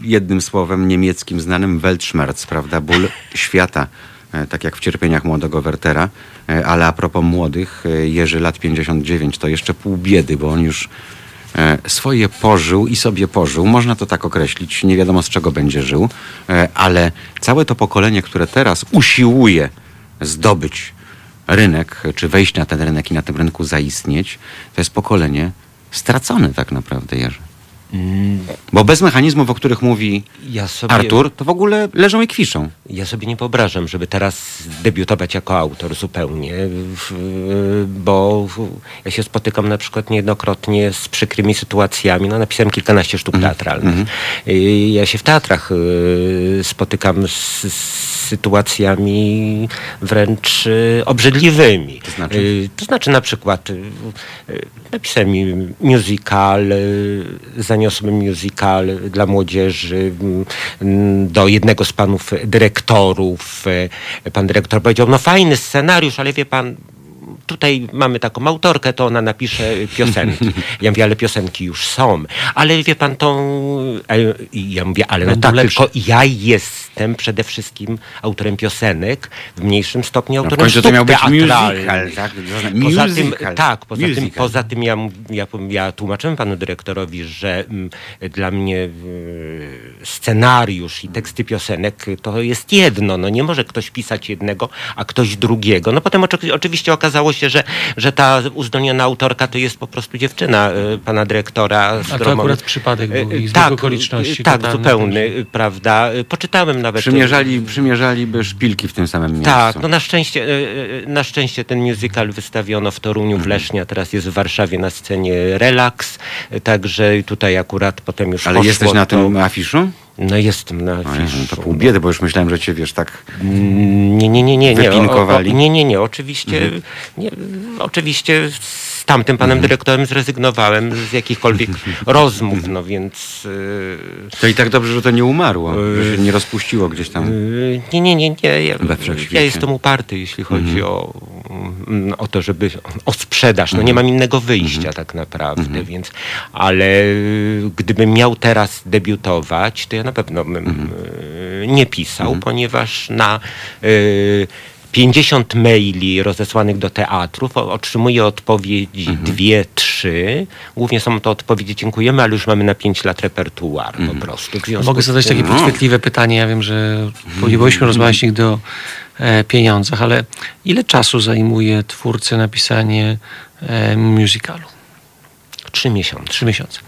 jednym słowem niemieckim znanym Weltschmerz, prawda? Ból świata, e, tak jak w cierpieniach młodego Wertera. E, Ale a propos młodych, e, Jerzy lat 59 to jeszcze pół biedy, bo on już swoje pożył i sobie pożył. Można to tak określić, nie wiadomo z czego będzie żył, ale całe to pokolenie, które teraz usiłuje zdobyć rynek, czy wejść na ten rynek i na tym rynku zaistnieć, to jest pokolenie stracone tak naprawdę, Jerzy. Bo bez mechanizmów, o których mówi Ja sobie, Artur, to w ogóle leżą i kwiszą. Ja sobie nie wyobrażam, żeby teraz debiutować jako autor zupełnie, w- bo ja się spotykam na przykład niejednokrotnie z przykrymi sytuacjami. No, napisałem kilkanaście sztuk teatralnych. I Ja się w teatrach y, spotykam z, z sytuacjami wręcz y, obrzydliwymi. To znaczy? Y, To znaczy na przykład y, y, napisałem mi musical, y, zaniosłem musical dla młodzieży mm, do jednego z panów dyrektorów. Y, Pan dyrektor powiedział, no fajny scenariusz, ale wie pan, tutaj mamy taką autorkę, to ona napisze piosenki. Ja mówię, ale piosenki już są. Ale wie pan, tą... e, ja mówię, ale no Będą tak, tylko ja jestem przede wszystkim autorem piosenek, w mniejszym stopniu No w autorem końcu to miał być teatralnych. musical, tak? Poza tym, tak, poza tym, Musical. poza tym ja, ja, ja tłumaczyłem panu dyrektorowi, że mm, dla mnie y, scenariusz i teksty piosenek to jest jedno. No nie może ktoś pisać jednego, a ktoś drugiego. No potem oczy, oczywiście okazało się, że, że ta uzdolniona autorka to jest po prostu dziewczyna y, pana dyrektora. z A to akurat przypadek był Y, i tak, okoliczności y, Tak, totalny, zupełny, prawda. Poczytałem nawet... Przymierzali, przymierzaliby szpilki w tym samym miejscu. Tak, no na szczęście, na szczęście ten musical wystawiono w Toruniu, Mhm. w Lesznie, a teraz jest w Warszawie na scenie Relax, także tutaj akurat potem już Ale poszło jesteś na to, tym afiszu? No jestem na O afiszu. no to pół biedy, bo już myślałem, że cię wiesz tak. Mm, Nie, nie, nie, nie. nie. O, o, nie, nie, nie. Oczywiście, Mhm. nie, oczywiście z tamtym panem dyrektorem zrezygnowałem z jakichkolwiek rozmów, no więc... e, To i tak dobrze, że to nie umarło, że się nie rozpuściło gdzieś tam. Yy, Nie, nie, nie, nie. Ja, ja jestem uparty, jeśli chodzi o, mm, o to, żeby o sprzedaż. No nie mam innego wyjścia tak naprawdę, więc ale y, gdybym miał teraz debiutować, to ja na pewno bym y, nie pisał, ponieważ na y, 50 maili rozesłanych do teatrów otrzymuję odpowiedzi dwie, trzy. Głównie są to odpowiedzi dziękujemy, ale już mamy na 5 lat repertuar po prostu. Mogę zadać takie podchwytliwe pytanie. Ja wiem, że nie byliśmy rozmawiać nigdy o e, pieniądzach, ale ile czasu zajmuje twórcy napisanie e, musicalu? Trzy miesiące. Trzy miesiące.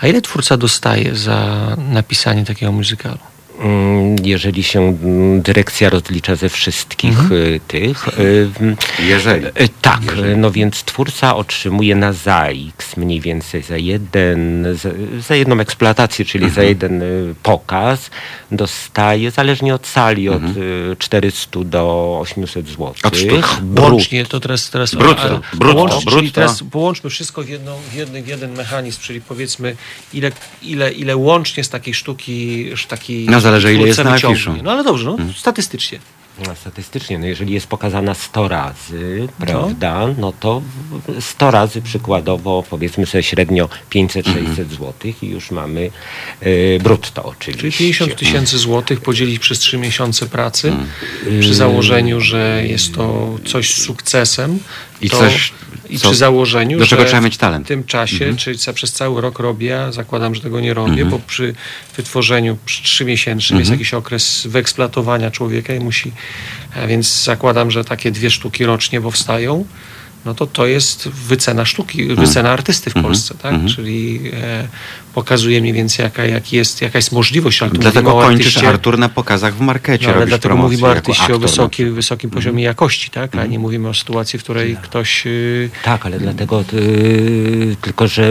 A ile twórca dostaje za napisanie takiego musicalu? Mm, Jeżeli się mm, dyrekcja rozlicza ze wszystkich y, tych. y, Jeżeli. y, Tak, y, no więc twórca otrzymuje na ZAX mniej więcej za jeden, za, za jedną eksploatację, czyli za jeden pokaz dostaje, zależnie od sali, od y, 400 do 800 zł. Od sztuk. Łącznie to teraz... teraz Brutto, a- brutto, połącz- Czyli brutto. teraz połączmy wszystko w, jedną, w, jedny, w jeden mechanizm, czyli powiedzmy ile, ile, ile łącznie z takiej sztuki taki No, zależy, ile jest na afiszu. No ale dobrze, no, statystycznie. No, statystycznie, no jeżeli jest pokazana 100 razy, prawda, no to 100 razy przykładowo powiedzmy sobie średnio 500-600 zł i już mamy y, brutto oczywiście. Czyli 50 tysięcy złotych podzielić przez 3 miesiące pracy przy założeniu, że jest to coś z sukcesem. I to, coś, I Co- przy założeniu, do czego że trzeba mieć talent. w tym czasie, Mhm. czyli przez cały rok robię, zakładam, że tego nie robię, Mhm. bo przy wytworzeniu przy trzymiesięcznym jest Mhm. jakiś okres wyeksploatowania człowieka i musi, a więc zakładam, że takie dwie sztuki rocznie powstają. No to to jest wycena sztuki, wycena artysty w Mhm. Polsce, tak? Mhm. Czyli e, pokazuje mniej więcej jaka, jak jest, jaka jest możliwość, ale Dlatego kończysz artyście, Artur na pokazach w markecie. no, ale dlatego promocję mówimy o artyście o aktor na wysokim, wysokim poziomie jakości, tak? A nie mówimy o sytuacji, w której ktoś y, Tak, ale dlatego y, tylko, że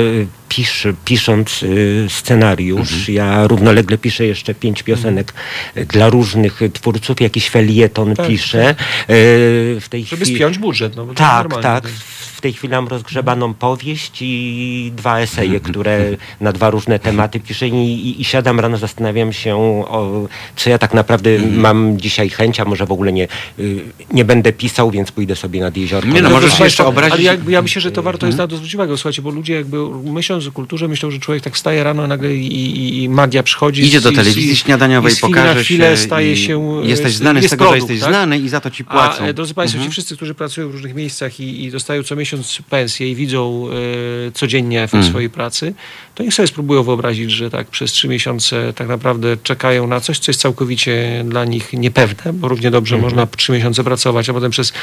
pisz, pisząc y, scenariusz, Mhm. ja równolegle piszę jeszcze pięć piosenek y, dla różnych twórców, jakiś felieton Tak, piszę. Y, w tej żeby chwili, spiąć budżet. No, Tak, tak. W tej chwili mam rozgrzebaną powieść i dwa eseje, które na dwa różne tematy piszę i, i, i siadam rano, zastanawiam się, o, czy ja tak naprawdę mam dzisiaj chęć, a może w ogóle nie, y, nie będę pisał, więc pójdę sobie nad jeziorko. Nie, no, na możesz jeszcze obrazić- Ale ja, ja myślę, że to warto jest na to zwrócić uwagę, słuchajcie, bo ludzie jakby myśląc o kulturze, myślą, że człowiek tak wstaje rano nagle i, i, i magia przychodzi. Idzie do telewizji śniadaniowej, i z na pokaże chwilę się staje się... e, Jesteś znany z jest tego, produkt, że jesteś tak? znany i za to ci A płacą. e, drodzy Państwo, Mhm. ci wszyscy, którzy pracują w różnych miejscach i, i dostają co miesiąc pensję i widzą e, codziennie efekt Mm. swojej pracy, to niech sobie spróbują wyobrazić, że tak przez trzy miesiące tak naprawdę czekają na coś, co jest całkowicie dla nich niepewne, bo równie dobrze Mhm. można trzy miesiące pracować, a potem przez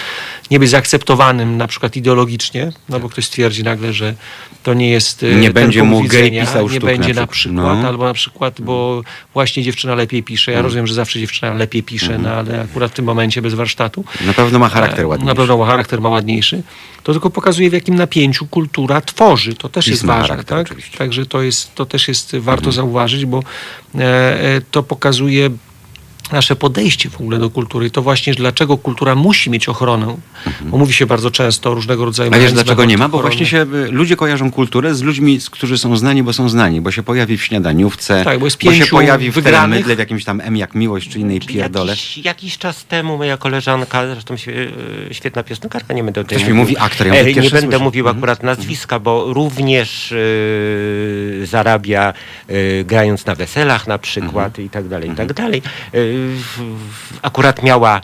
nie być zaakceptowanym na przykład ideologicznie, no bo ktoś stwierdzi nagle, że to nie jest e, Nie będzie mu gej pisał nie sztuk będzie na na przykład. No. albo na przykład, bo właśnie dziewczyna lepiej pisze. Ja rozumiem, że zawsze dziewczyna lepiej pisze, no ale akurat w tym momencie bez warsztatu. Na pewno ma charakter E, ładny. Na pewno ma charakter ma ładniejszy. To tylko pokazuje, w jakim napięciu kultura tworzy. To też Pismo jest ważne. charakter Tak? oczywiście. Także to, jest, to też jest warto Mhm. zauważyć, bo e, e, to pokazuje nasze podejście w ogóle do kultury. I to właśnie, dlaczego kultura musi mieć ochronę. Bo mówi się bardzo często o różnego rodzaju Mhm. A wiesz dlaczego nie ma? Bo ochrony. właśnie się y, ludzie kojarzą kulturę z ludźmi, z- którzy są znani, bo są znani, bo się pojawi w śniadaniówce, Tak, bo jest się pięciu pojawi w wygranych. telemydle, w jakimś tam M jak miłość, czy innej pierdole. Jakiś, jakiś czas temu moja koleżanka, zresztą e, świetna piosenkarka, nie będę o tym Ktoś mi mówił. mówi aktor, ja E, Nie będę słyszę. mówił Mhm. akurat nazwiska, bo również e, zarabia e, grając na weselach na przykład Mhm. i tak dalej, i tak dalej. E, w- w- akurat miała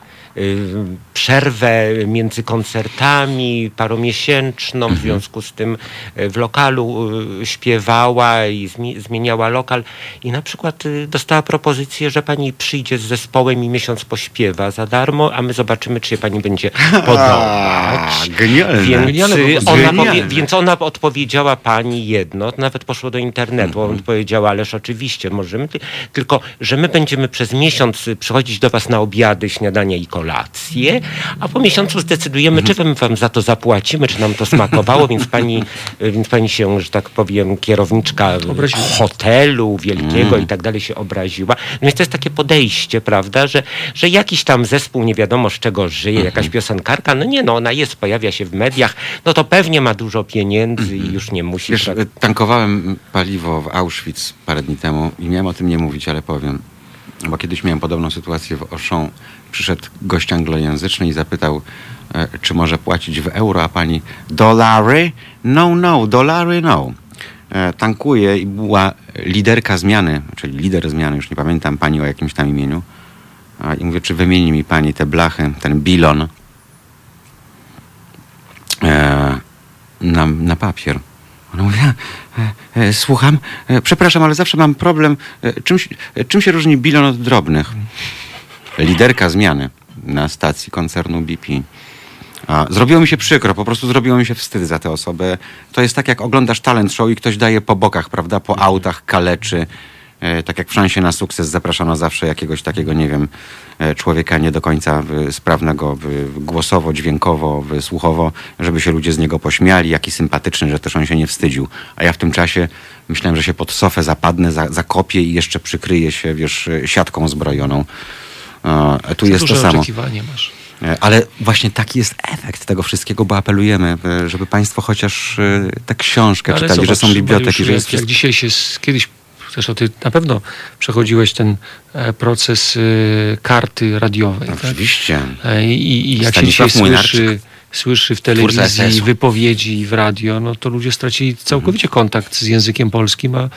przerwę między koncertami paromiesięczną, Mhm. w związku z tym e, w lokalu e, śpiewała i zmi- zmieniała lokal i na przykład dostała propozycję, że pani przyjdzie z zespołem i miesiąc pośpiewa za darmo, a my zobaczymy, czy się pani będzie podobać. genialne. Więc, Genialne y, ona Genialne. więc ona odpowiedziała pani jedno, nawet poszło do internetu, Mhm. on powiedziała, ależ oczywiście możemy, ty- tylko, że my będziemy przez miesiąc y, przychodzić do was na obiady, śniadania i kolacje, a po miesiącu zdecydujemy, czy Mhm. wam za to zapłacimy, czy nam to smakowało, więc pani, y, więc pani się, że tak powiem, kierowniczka Obraziła. hotelu wielkiego Mhm. i tak dalej się obraziła. Więc to jest takie podejście, prawda, że, że jakiś tam zespół nie wiadomo z czego żyje, jakaś piosenkarka, no nie no, ona jest, pojawia się w mediach, no to pewnie ma dużo pieniędzy i już nie musi. Wiesz, tak- tankowałem paliwo w Auschwitz parę dni temu i miałem o tym nie mówić, ale powiem. Bo kiedyś miałem podobną sytuację w Auchan. Przyszedł gość anglojęzyczny i zapytał, e, czy może płacić w euro, a pani dolary? No, no, dolary no. E, tankuje i była liderka zmiany, czyli lider zmiany, już nie pamiętam pani o jakimś tam imieniu. A, I mówię, czy wymieni mi pani te blachy, ten bilon e, na, na papier. Ona mówi, e, e, słucham, e, przepraszam, ale zawsze mam problem, e, czym, e, czym się różni bilon od drobnych? Liderka zmiany na stacji koncernu BP. Zrobiło mi się przykro, po prostu zrobiło mi się wstyd za tę osobę. To jest tak, jak oglądasz talent show i ktoś daje po bokach, prawda, po autach, kaleczy. E, tak jak w szansie na sukces zapraszano zawsze jakiegoś takiego, nie wiem, e, człowieka nie do końca sprawnego głosowo, dźwiękowo, słuchowo, żeby się ludzie z niego pośmiali, jaki sympatyczny, że też on się nie wstydził. A ja w tym czasie myślałem, że się pod sofę zapadnę, za, zakopię i jeszcze przykryję się, wiesz, e, siatką zbrojioną. Tu jest to samo. oczekiwanie masz. E, Ale właśnie taki jest efekt tego wszystkiego, bo apelujemy, e, żeby Państwo chociaż e, tę książkę Ale czytali, że zobacz, są biblioteki, że jest jak, jak dzisiaj się kiedyś, zresztą ty na pewno przechodziłeś ten proces karty radiowej. Tak? Oczywiście. E, I, i jak się Stanisław dzisiaj Młynarczyk. słyszy, słyszy w telewizji wypowiedzi w radio, no to ludzie stracili całkowicie kontakt z językiem polskim, a,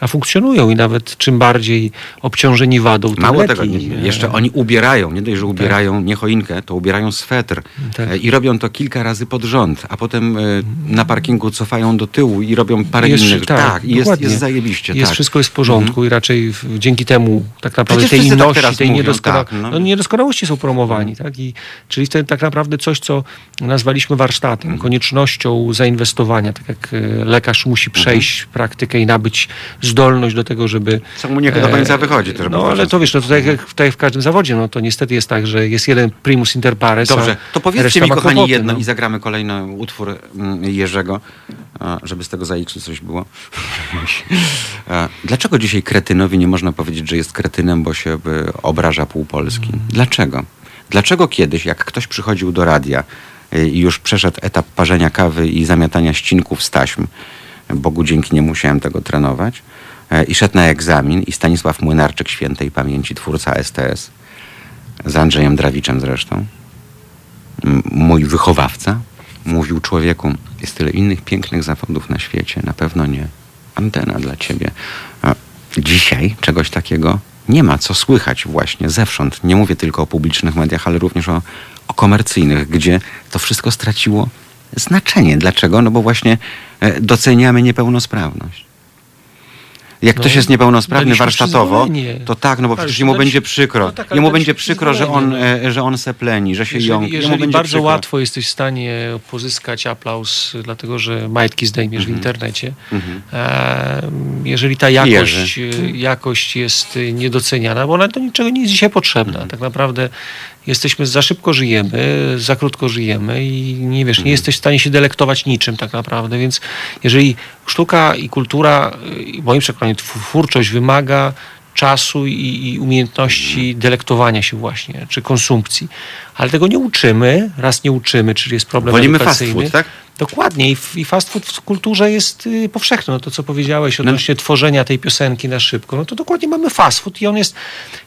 a funkcjonują i nawet czym bardziej obciążeni wadą, tym Mało tego, jeszcze oni ubierają, nie dość, że ubierają nie choinkę, to ubierają swetr Tak. E, i robią to kilka razy pod rząd, a potem e, na parkingu cofają do tyłu i robią parę Jest- innych. tak, i jest, jest zajebiście. Jest tak. wszystko jest w porządku i raczej w, dzięki temu tak naprawdę Przecież tej tak inności, tej mówią, tak, no. no. niedoskonałości są promowani. Tak? I, czyli wtedy tak naprawdę coś, co nazwaliśmy warsztatem, Mhm. koniecznością zainwestowania, tak jak e, lekarz Mhm. musi przejść praktykę i nabyć zdolność do tego, żeby... Co mu nie do końca wychodzi. To, No ale to wiesz, no jak, tak jak w każdym zawodzie, no to niestety jest tak, że jest jeden primus inter pares, Dobrze, to powiedzcie mi, kochani, kłopoty, jedno no. i zagramy kolejny utwór mm, Jerzego, a, żeby z tego za X coś było. Dlaczego dzisiaj kretynowi nie można powiedzieć, że jest kretynem, bo się obraża pół Polski? Dlaczego? Dlaczego kiedyś, jak ktoś przychodził do radia już przeszedł etap parzenia kawy i zamiatania ścinków z taśm, Bogu dzięki nie musiałem tego trenować, e, i szedł na egzamin i Stanisław Młynarczyk, świętej pamięci, twórca STS, z Andrzejem Drawiczem zresztą, mój wychowawca. Mówił człowieku, jest tyle innych pięknych zawodów na świecie, na pewno nie antena dla ciebie. A dzisiaj czegoś takiego nie ma, co słychać właśnie zewsząd. Nie mówię tylko o publicznych mediach, ale również o, o komercyjnych, gdzie to wszystko straciło znaczenie. Dlaczego? No bo właśnie e, doceniamy niepełnosprawność. Jak No, ktoś jest niepełnosprawny warsztatowo, to tak, no bo Ale przecież jemu będzie przykro. no tak, jemu będzie przykro, że on, przyzwolenie, e, że on sepleni, że się Jeżeli, jąk. Jemu jeżeli bardzo przykro. łatwo jesteś w stanie pozyskać aplauz, dlatego że majtki zdejmiesz w internecie, Mhm. e, jeżeli ta jakość, jakość jest niedoceniana, bo ona do niczego nie jest dzisiaj potrzebna. Mhm. Tak naprawdę jesteśmy, za szybko żyjemy, za krótko żyjemy i nie wiesz, Mhm. nie jesteś w stanie się delektować niczym tak naprawdę, więc jeżeli sztuka i kultura, i w moim przekonaniu twórczość wymaga czasu i, i umiejętności delektowania się właśnie, czy konsumpcji. Ale tego nie uczymy, raz nie uczymy, czyli jest problem Wolimy fast edukacyjny. food, tak? Dokładnie i, i fast food w kulturze jest y, powszechny. No to, co No. powiedziałeś odnośnie tworzenia tej piosenki na szybko, no to dokładnie mamy fast food i on jest,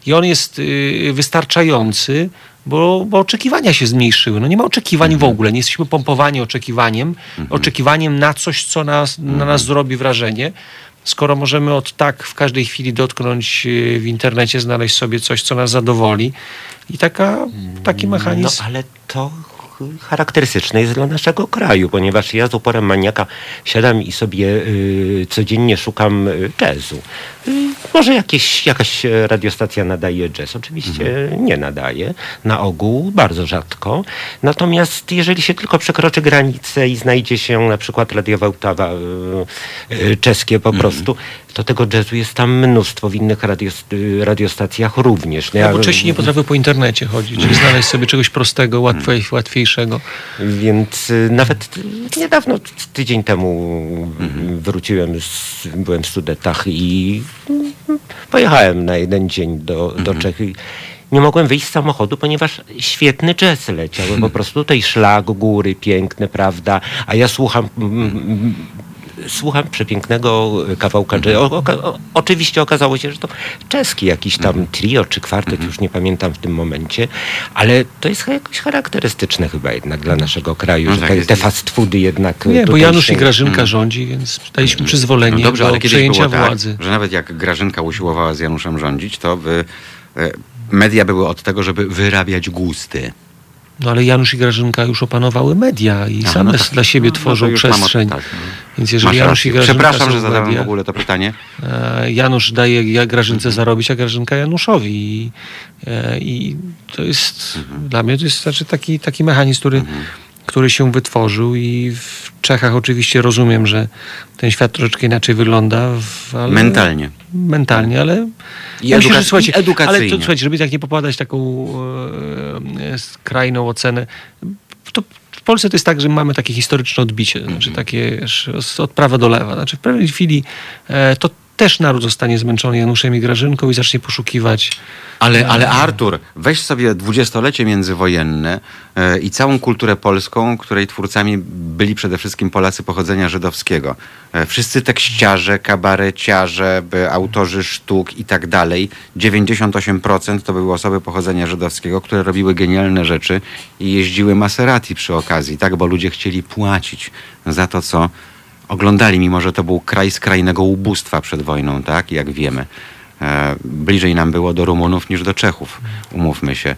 i on jest y, wystarczający, bo, bo oczekiwania się zmniejszyły. No nie ma oczekiwań Mhm. w ogóle. Nie jesteśmy pompowani oczekiwaniem, oczekiwaniem na coś, co nas, na Mhm. nas zrobi wrażenie. Skoro możemy od tak w każdej chwili dotknąć y, w internecie, znaleźć sobie coś, co nas zadowoli. I taka, taki mechanizm. No ale to charakterystyczne jest dla naszego kraju, ponieważ ja z uporem maniaka siadam i sobie y, codziennie szukam y, jazzu. Y, może jakieś, jakaś radiostacja nadaje jazz. Oczywiście nie nadaje. Na ogół bardzo rzadko. Natomiast jeżeli się tylko przekroczy granicę i znajdzie się na przykład radiowa otawa y, y, czeskie po prostu, to tego jazzu jest tam mnóstwo w innych radios- y, radiostacjach również. No, bo Czesi nie potrafią po internecie chodzić i znaleźć sobie czegoś prostego, łatwej, łatwiejszego. Więc y, nawet niedawno, tydzień temu y, wróciłem, z, byłem w Sudetach i pojechałem na jeden dzień do, do Czech. i Nie mogłem wyjść z samochodu, ponieważ świetny jazz leciał. Po prostu tutaj szlak, góry piękne, prawda? A ja słucham... mm, mm, Słucham przepięknego kawałka jazzu. O, o, o, oczywiście okazało się, że to czeski jakiś tam trio czy kwartet, już nie pamiętam w tym momencie, ale to jest jakoś charakterystyczne chyba jednak dla naszego kraju, No że tak, te, te fast foody jednak Nie, bo Janusz się- i Grażynka rządzi, więc daliśmy przyzwolenie No dobrze, do ale kiedyś przejęcia było tak, władzy. że nawet jak Grażynka usiłowała z Januszem rządzić, to by, e, media były od tego, żeby wyrabiać gusty. No ale Janusz i Grażynka już opanowały media i Aha, same no tak. dla siebie No, no tworzą mam od- przestrzeń. tak, no. Więc jeżeli Masz Janusz rację. i Grażynka Przepraszam, że w zadałem w mediach, ogóle to pytanie. e, Janusz daje Grażynce zarobić, a Grażynka Januszowi. I, e, i to jest Mhm. dla mnie to jest znaczy taki, taki mechanizm, który, który się wytworzył i w Czechach oczywiście rozumiem, że ten świat troszeczkę inaczej wygląda. W, ale, Mentalnie. Mentalnie, ale I ja myślę, że, słuchajcie, edukacyjnie. Ale to, słuchajcie, żeby tak nie popadać taką e, e, skrajną ocenę, to w Polsce to jest tak, że mamy takie historyczne odbicie, znaczy takie od prawa do lewa. Znaczy w pewnej chwili e, to też naród zostanie zmęczony Januszem i Grażynką i zacznie poszukiwać. Ale, ale Artur, weź sobie dwudziestolecie międzywojenne e, i całą kulturę polską, której twórcami byli przede wszystkim Polacy pochodzenia żydowskiego. E, wszyscy tekściarze, kabareciarze, autorzy sztuk i tak dalej. 98% to były osoby pochodzenia żydowskiego, które robiły genialne rzeczy i jeździły Maserati przy okazji, tak? Bo ludzie chcieli płacić za to, co oglądali, mimo że to był kraj skrajnego ubóstwa przed wojną, tak? Jak wiemy. E, bliżej nam było do Rumunów niż do Czechów, umówmy się.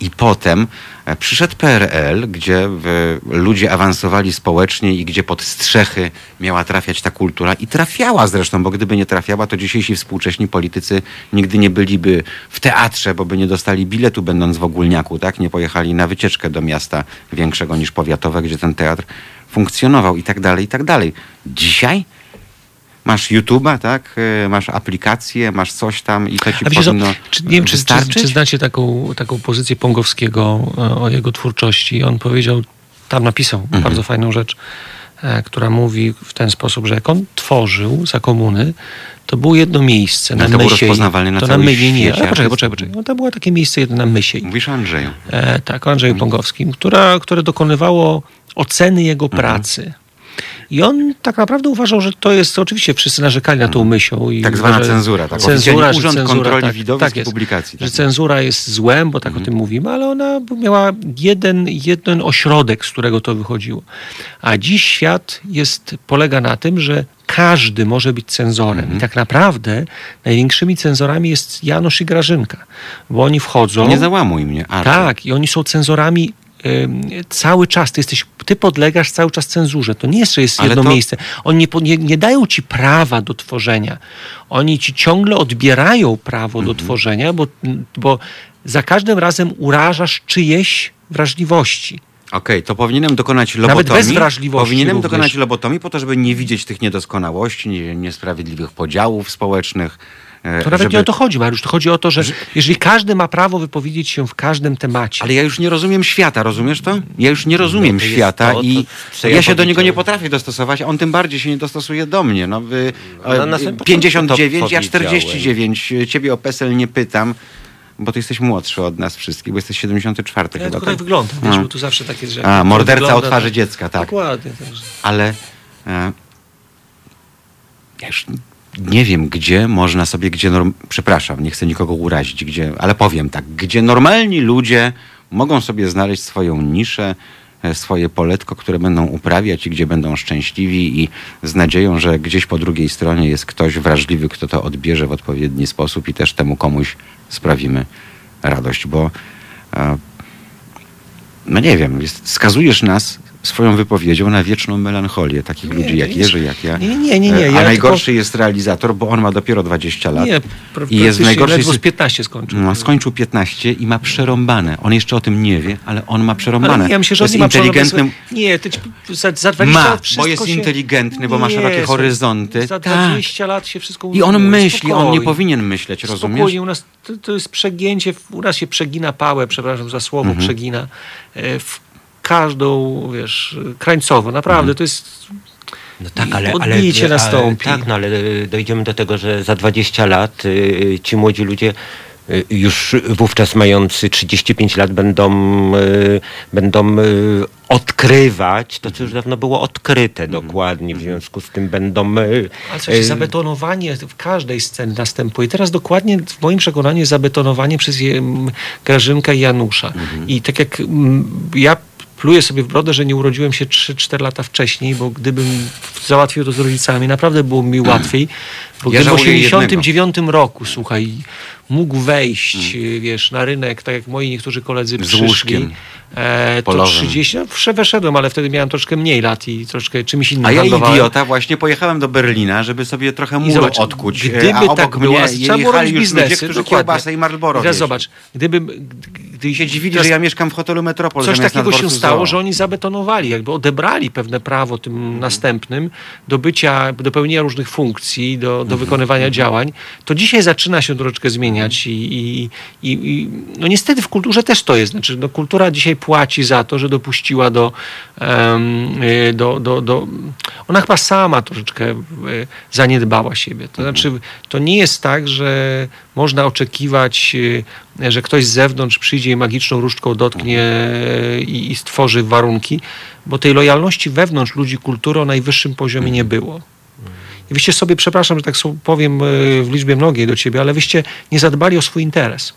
E, I potem e, przyszedł PRL, gdzie w, ludzie awansowali społecznie i gdzie pod strzechy miała trafiać ta kultura i trafiała zresztą, bo gdyby nie trafiała, to dzisiejsi współcześni politycy nigdy nie byliby w teatrze, bo by nie dostali biletu będąc w ogólniaku, tak? Nie pojechali na wycieczkę do miasta większego niż powiatowe, gdzie ten teatr funkcjonował i tak dalej, i tak dalej. Dzisiaj masz YouTube'a, tak? E, Masz aplikację, masz coś tam i to ci A wiecie co, powinno czy, nie wiem, czy, czy, czy znacie taką, taką pozycję Pongowskiego e, o jego twórczości. On powiedział, tam napisał Mhm. bardzo fajną rzecz, e, która mówi w ten sposób, że jak on tworzył za komuny, to było jedno miejsce na Ale to było Mysiej. rozpoznawalne na to całym na Mysiej, świecie poczekaj, poczekaj, poczekaj. No, to było takie miejsce jedno na Mysiej. Mówisz o Andrzeju. E, tak, o Andrzeju Pongowskim, która, które dokonywało oceny jego Mhm. pracy. I on tak naprawdę uważał, że to jest, oczywiście wszyscy narzekali na tą myślą. I Tak zwana uważa- cenzura, tak? Cenzura, że Urząd cenzura, Kontroli tak, Widowisk tak i jest, Publikacji, Że tak. cenzura jest złem, bo tak o tym mówimy, ale ona miała jeden, jeden ośrodek, z którego to wychodziło. A dziś świat jest, polega na tym, że każdy może być cenzorem. Mhm. I tak naprawdę największymi cenzorami jest Janusz i Grażynka, bo oni wchodzą... Nie załamuj mnie, Artur. Tak, i oni są cenzorami cały czas. Ty, jesteś, ty podlegasz cały czas cenzurze. To nie jest, że jest Ale jedno to- miejsce. Oni nie, nie, dają ci prawa do tworzenia. Oni ci ciągle odbierają prawo Mhm. do tworzenia, bo, bo za każdym razem urażasz czyjeś wrażliwości. Okej, to powinienem dokonać Nawet lobotomii. bez wrażliwości Powinienem również. dokonać lobotomii po to, żeby nie widzieć tych niedoskonałości, nie, niesprawiedliwych podziałów społecznych. E, To nawet żeby... nie o to chodzi, Mariusz. To chodzi o to, że jeżeli każdy ma prawo wypowiedzieć się w każdym temacie. Ale ja już nie rozumiem świata, rozumiesz to? Ja już nie rozumiem No świata to, i to, ja, ja się do niego nie potrafię dostosować, a on tym bardziej się nie dostosuje do mnie. No, wy, No, e, początku 59, to ja powiedziałem. 49. Ciebie o PESEL nie pytam, bo ty jesteś młodszy od nas wszystkich, bo jesteś 74 ja chyba. tylko tak Tak? wygląda, wiesz, No. bo tu zawsze tak jest, że... A, morderca wygląda, o twarzy to- dziecka, tak. Dokładnie. Także. ale e, ja już nie wiem, gdzie można sobie, gdzie, norm... przepraszam, nie chcę nikogo urazić, gdzie, ale powiem tak, gdzie normalni ludzie mogą sobie znaleźć swoją niszę, e, swoje poletko, które będą uprawiać i gdzie będą szczęśliwi i z nadzieją, że gdzieś po drugiej stronie jest ktoś wrażliwy, kto to odbierze w odpowiedni sposób i też temu komuś sprawimy radość, bo e, no nie wiem, skazujesz nas swoją wypowiedzią na wieczną melancholię takich Nie, ludzi jak Jerzy, jak ja. nie, nie, nie, nie, E, ja A najgorszy jest realizator, bo on ma dopiero 20 lat. Nie, I jest ledwo z sy- 15 skończył. no, skończył 15 i ma przerąbane. On jeszcze o tym nie wie, ale on ma przerąbane. Ale ja myślę, że jest ma inteligentnym. Nie, ty, ci- za, za 20 Ma, lat bo jest się... inteligentny, bo ma Nie, szerokie słuchaj, horyzonty. Za Tak. 20 lat się wszystko I on myśli, on nie Spokojnie. powinien myśleć, rozumiesz? Spokojnie, u nas to, to jest przegięcie, u nas się przegina pałę, przepraszam za słowo, Mhm. przegina e, w każdą, wiesz, krańcowo. Naprawdę, Mhm. to jest... No tak, ale, ale, ale nastąpi. Tak, no ale dojdziemy do tego, że za 20 lat y, ci młodzi ludzie y, już wówczas mający 35 lat będą, y, będą odkrywać to, co już dawno było odkryte dokładnie. W związku z tym będą... Ale y, zabetonowanie w każdej scenie następuje. Teraz dokładnie w moim przekonaniu zabetonowanie przez Grażynkę i Janusza. Mhm. I tak jak ja pluję sobie w brodę, że nie urodziłem się 3-4 lata wcześniej, bo gdybym załatwił to z rodzicami, naprawdę było mi łatwiej. Bo Ja gdybym w żałuję 89 roku, słuchaj, mógł wejść, wiesz, na rynek, tak jak moi niektórzy koledzy. Z przyszli. łóżkiem E, to polowym. 30, no, weszedłem, ale wtedy miałem troszkę mniej lat i troszkę czymś innym A ja handlowałem. idiota właśnie pojechałem do Berlina, żeby sobie trochę muru zobacz, odkuć. Gdyby a obok tak było, mnie trzeba było robić biznesy, ludzie, którzy kiełbasę i Marlboro Teraz zobacz, gdybym, gdy się dziwili, że ja mieszkam w hotelu Metropol. Coś takiego się stało, Zoo. że oni zabetonowali, jakby odebrali pewne prawo tym Mhm. następnym do bycia, do pełnienia różnych funkcji, do, do Mhm. wykonywania działań. To dzisiaj zaczyna się troszeczkę zmieniać i, i, i, i no niestety w kulturze też to jest. Znaczy, no, kultura dzisiaj płaci za to, że dopuściła do, y, do, do, do... Ona chyba sama troszeczkę y, zaniedbała siebie. To znaczy, to nie jest tak, że można oczekiwać, y, że ktoś z zewnątrz przyjdzie i magiczną różdżką dotknie i, i stworzy warunki, bo tej lojalności wewnątrz ludzi kultury o najwyższym poziomie nie było. I wyście sobie, przepraszam, że tak powiem y, w liczbie mnogiej do ciebie, ale wyście nie zadbali o swój interes.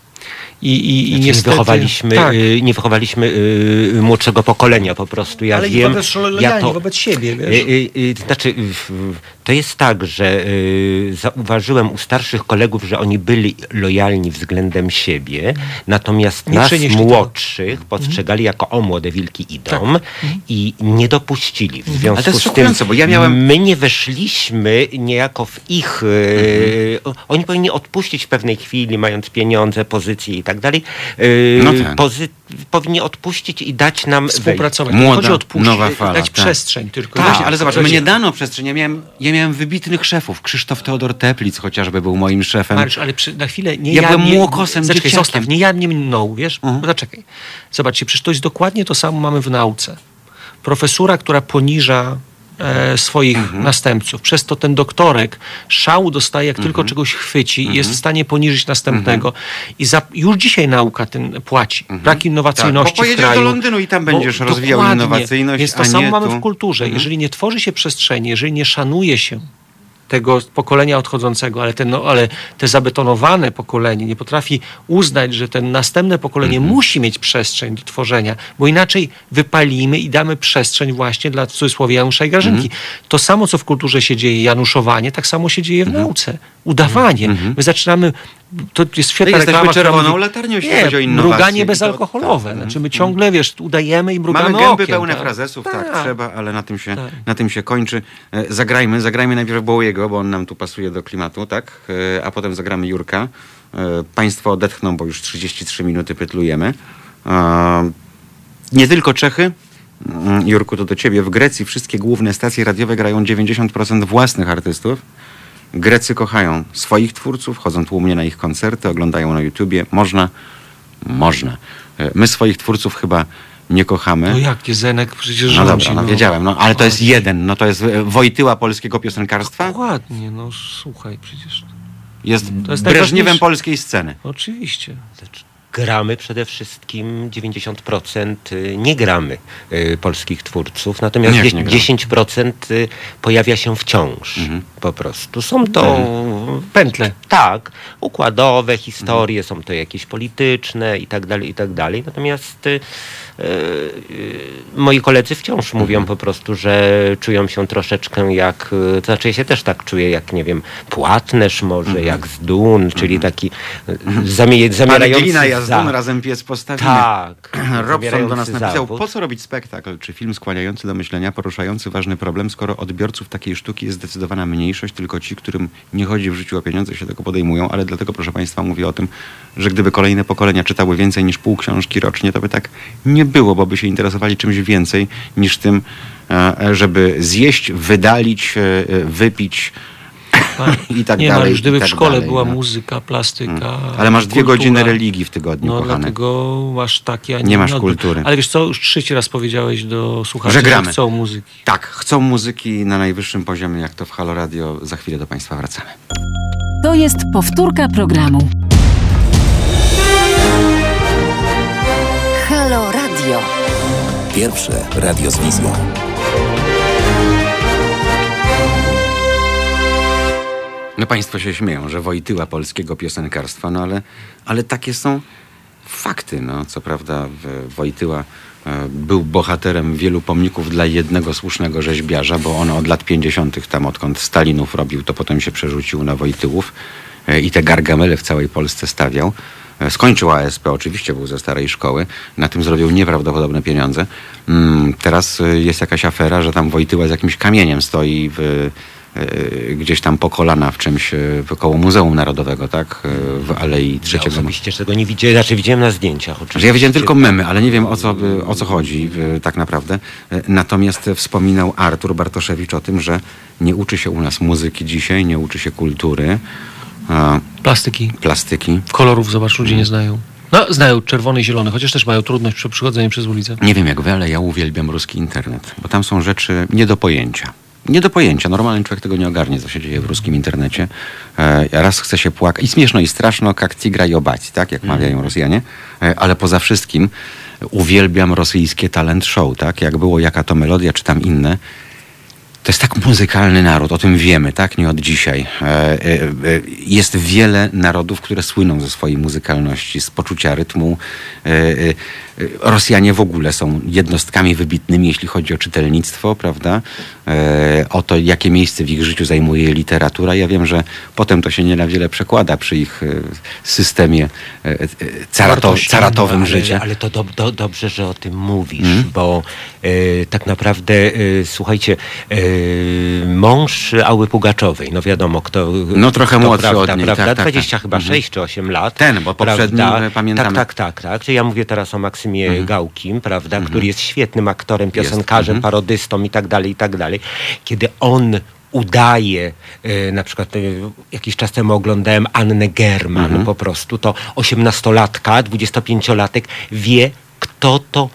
I, i, i Znaczy, niestety... nie wychowaliśmy, tak. y, nie wychowaliśmy y, młodszego pokolenia po prostu. Ja ale i wiem, wobec, ja lojalni to, wobec siebie, wiesz? Y, y, y, to znaczy, y, w- to jest tak, że y, zauważyłem u starszych kolegów, że oni byli lojalni względem siebie, natomiast Nie nas przenieśli tego. młodszych postrzegali jako o młode wilki idą Tak. i nie dopuścili. W związku Ale to jest z tym bo ja miałem- my nie weszliśmy niejako w ich... y, Oni powinni odpuścić w pewnej chwili, mając pieniądze, pozycje i tak dalej. y, No tak. pozy- powinni odpuścić i dać nam. Współpracować. Młoda, Nie chodzi o odpuścić, nowa fala, dać tak. przestrzeń tylko. Tak, Właśnie, ale zobacz, mnie dano przestrzeń. Ja miałem, ja miałem wybitnych szefów. Krzysztof Teodor Teplic chociażby był moim szefem. Mariusz, ale przy, na chwilę nie Ja ja, byłem nie, młokosem, Zaczekaj, zostaw, nie ja, nie mną, wiesz? Mhm. Bo Zaczekaj. Zobaczcie, przecież to jest dokładnie to samo mamy w nauce. Profesura, która poniża e, swoich Mhm. następców. Przez to ten doktorek szału dostaje, jak Mhm. tylko czegoś chwyci i jest w stanie poniżyć następnego. I za, już dzisiaj nauka ten płaci. Brak innowacyjności Tak, bo pojedziesz w kraju. do Londynu i tam Bo- będziesz rozwijał innowacyjność, Więc to samo mamy tu. w kulturze. Mhm. Jeżeli nie tworzy się przestrzeni, jeżeli nie szanuje się tego pokolenia odchodzącego, ale, ten, no, ale te zabetonowane pokolenie nie potrafi uznać, że ten następne pokolenie Mhm. musi mieć przestrzeń do tworzenia, bo inaczej wypalimy i damy przestrzeń właśnie dla w cudzysłowie Janusza i Grażynki. Mhm. To samo, co w kulturze się dzieje, januszowanie, tak samo się dzieje w Mhm. nauce. Udawanie. My zaczynamy, to jest świetna jesteśmy reklama, czerwoną latarnią, jeśli nie, chodzi o innowacje. mruganie I to- bezalkoholowe. tak. Znaczy my ciągle, wiesz, udajemy i mrugamy Mamy gęby okiem, pełne tak. frazesów, tak, Tak. trzeba, ale na tym, się, Tak. na tym się kończy. E, Zagrajmy, zagrajmy najpierw Bowiego, bo on nam tu pasuje do klimatu, tak? E, A potem zagramy Jurka. E, Państwo odetchną, bo już 33 minuty pytlujemy. Nie tylko Czechy. Mm, Jurku, to do ciebie. W Grecji wszystkie główne stacje radiowe grają 90% własnych artystów. Grecy kochają swoich twórców, chodzą tłumnie na ich koncerty, oglądają na YouTubie. Można, można. E, My swoich twórców chyba nie kochamy. No jak, nie Zenek przecież No rządzi. dobra, no wiedziałem, no, ale to jest jeden, no to jest e, Wojtyła polskiego piosenkarstwa, Dokładnie, no słuchaj, przecież. jest, To jest Breżniewem najważniejsze. polskiej sceny. Oczywiście. Gramy przede wszystkim 90% y, nie gramy y, polskich twórców, natomiast dzie- nie gramy? 10% y, pojawia się wciąż Mhm. po prostu. Są to Pętle. tak, układowe historie, są to jakieś polityczne i tak dalej, i tak dalej. Natomiast y, y, moi koledzy wciąż mówią po prostu, że czują się troszeczkę jak, to znaczy ja się też tak czuję, jak nie wiem, płatnerz może, jak z Dun, czyli taki y, zamie, zamierający Za- razem pies postawimy. Tak. Robson do nas napisał, zawód. po co robić spektakl czy film skłaniający do myślenia, poruszający ważny problem, skoro odbiorców takiej sztuki jest zdecydowana mniejszość, tylko ci, którym nie chodzi w życiu o pieniądze się tego podejmują, ale dlatego proszę Państwa mówię o tym, że gdyby kolejne pokolenia czytały więcej niż pół książki rocznie, to by tak nie było, bo by się interesowali czymś więcej niż tym, e, żeby zjeść, wydalić, e, e, wypić i tak nie, dalej. Mariusz, gdyby tak w szkole dalej, była no. muzyka, plastyka. Ale masz dwie kultura, godziny religii w tygodniu, No kochany. dlatego masz takie, a nie, Nie masz inne kultury. Ale wiesz co, już trzeci raz powiedziałeś do słuchaczy, Że gramy. chcą muzyki. Tak, chcą muzyki na najwyższym poziomie, jak to w Halo Radio. Za chwilę do Państwa wracamy. To jest powtórka programu. Halo Radio. Pierwsze radio z wizją. No Państwo się śmieją, że Wojtyła polskiego piosenkarstwa, no ale, ale takie są fakty. No. Co prawda Wojtyła e, był bohaterem wielu pomników dla jednego słusznego rzeźbiarza, bo on od lat 50. tam odkąd Stalinów robił, to potem się przerzucił na Wojtyłów e, i te gargamele w całej Polsce stawiał. E, Skończył ASP, oczywiście był ze starej szkoły, na tym zrobił nieprawdopodobne pieniądze. Mm, Teraz jest jakaś afera, że tam Wojtyła z jakimś kamieniem stoi w, gdzieś tam po kolana w czymś e, koło Muzeum Narodowego, tak? E, W Alei Ja 3 Maja. osobiście tego nie widziałem, znaczy widziałem na zdjęciach Że oczywiście. ja widziałem tylko memy, ale nie wiem o co, o co chodzi tak naprawdę. Natomiast wspominał Artur Bartoszewicz o tym, że nie uczy się u nas muzyki dzisiaj, nie uczy się kultury, Plastyki, plastyki. kolorów, zobacz, ludzie nie znają. No, znają czerwony i zielony, chociaż też mają trudność przy przechodzeniu przez ulicę. Nie wiem jak wy, ale ja uwielbiam ruski internet, bo tam są rzeczy nie do pojęcia. Nie do pojęcia. Normalny człowiek tego nie ogarnie, co się dzieje w ruskim internecie. E, raz chce się płakać. I śmieszno, i straszno, jak tigra i obać, tak? Jak mawiają Rosjanie. E, ale poza wszystkim uwielbiam rosyjskie talent show, tak? Jak było Jaka to melodia, czy tam inne. To jest tak muzykalny naród, o tym wiemy, tak? Nie od dzisiaj. E, e, e, Jest wiele narodów, które słyną ze swojej muzykalności, z poczucia rytmu. E, e, Rosjanie w ogóle są jednostkami wybitnymi, jeśli chodzi o czytelnictwo, prawda? E, O to, jakie miejsce w ich życiu zajmuje literatura. Ja wiem, że potem to się nie na wiele przekłada przy ich e, systemie e, carato, caratowym ale, życia. Ale to do, do, dobrze, że o tym mówisz, Mm. bo tak naprawdę, słuchajcie, mąż Ały Pugaczowej, no wiadomo kto... No, trochę kto, młodszy prawda, od niej, prawda? tak, tak, 20 tak. chyba Mhm. 6 czy 8 lat. Ten, bo poprzedni, prawda? pamiętamy. Tak, tak, tak, tak. Czy ja mówię teraz o Maksymie Gałkim, prawda, który jest świetnym aktorem, Mhm. Piosenkarzem, Mhm. parodystą i tak dalej, i tak dalej. Kiedy on udaje, e, na przykład e, jakiś czas temu oglądałem Annę German Mhm. po prostu, to 18-latka, 25-latek wie, kto to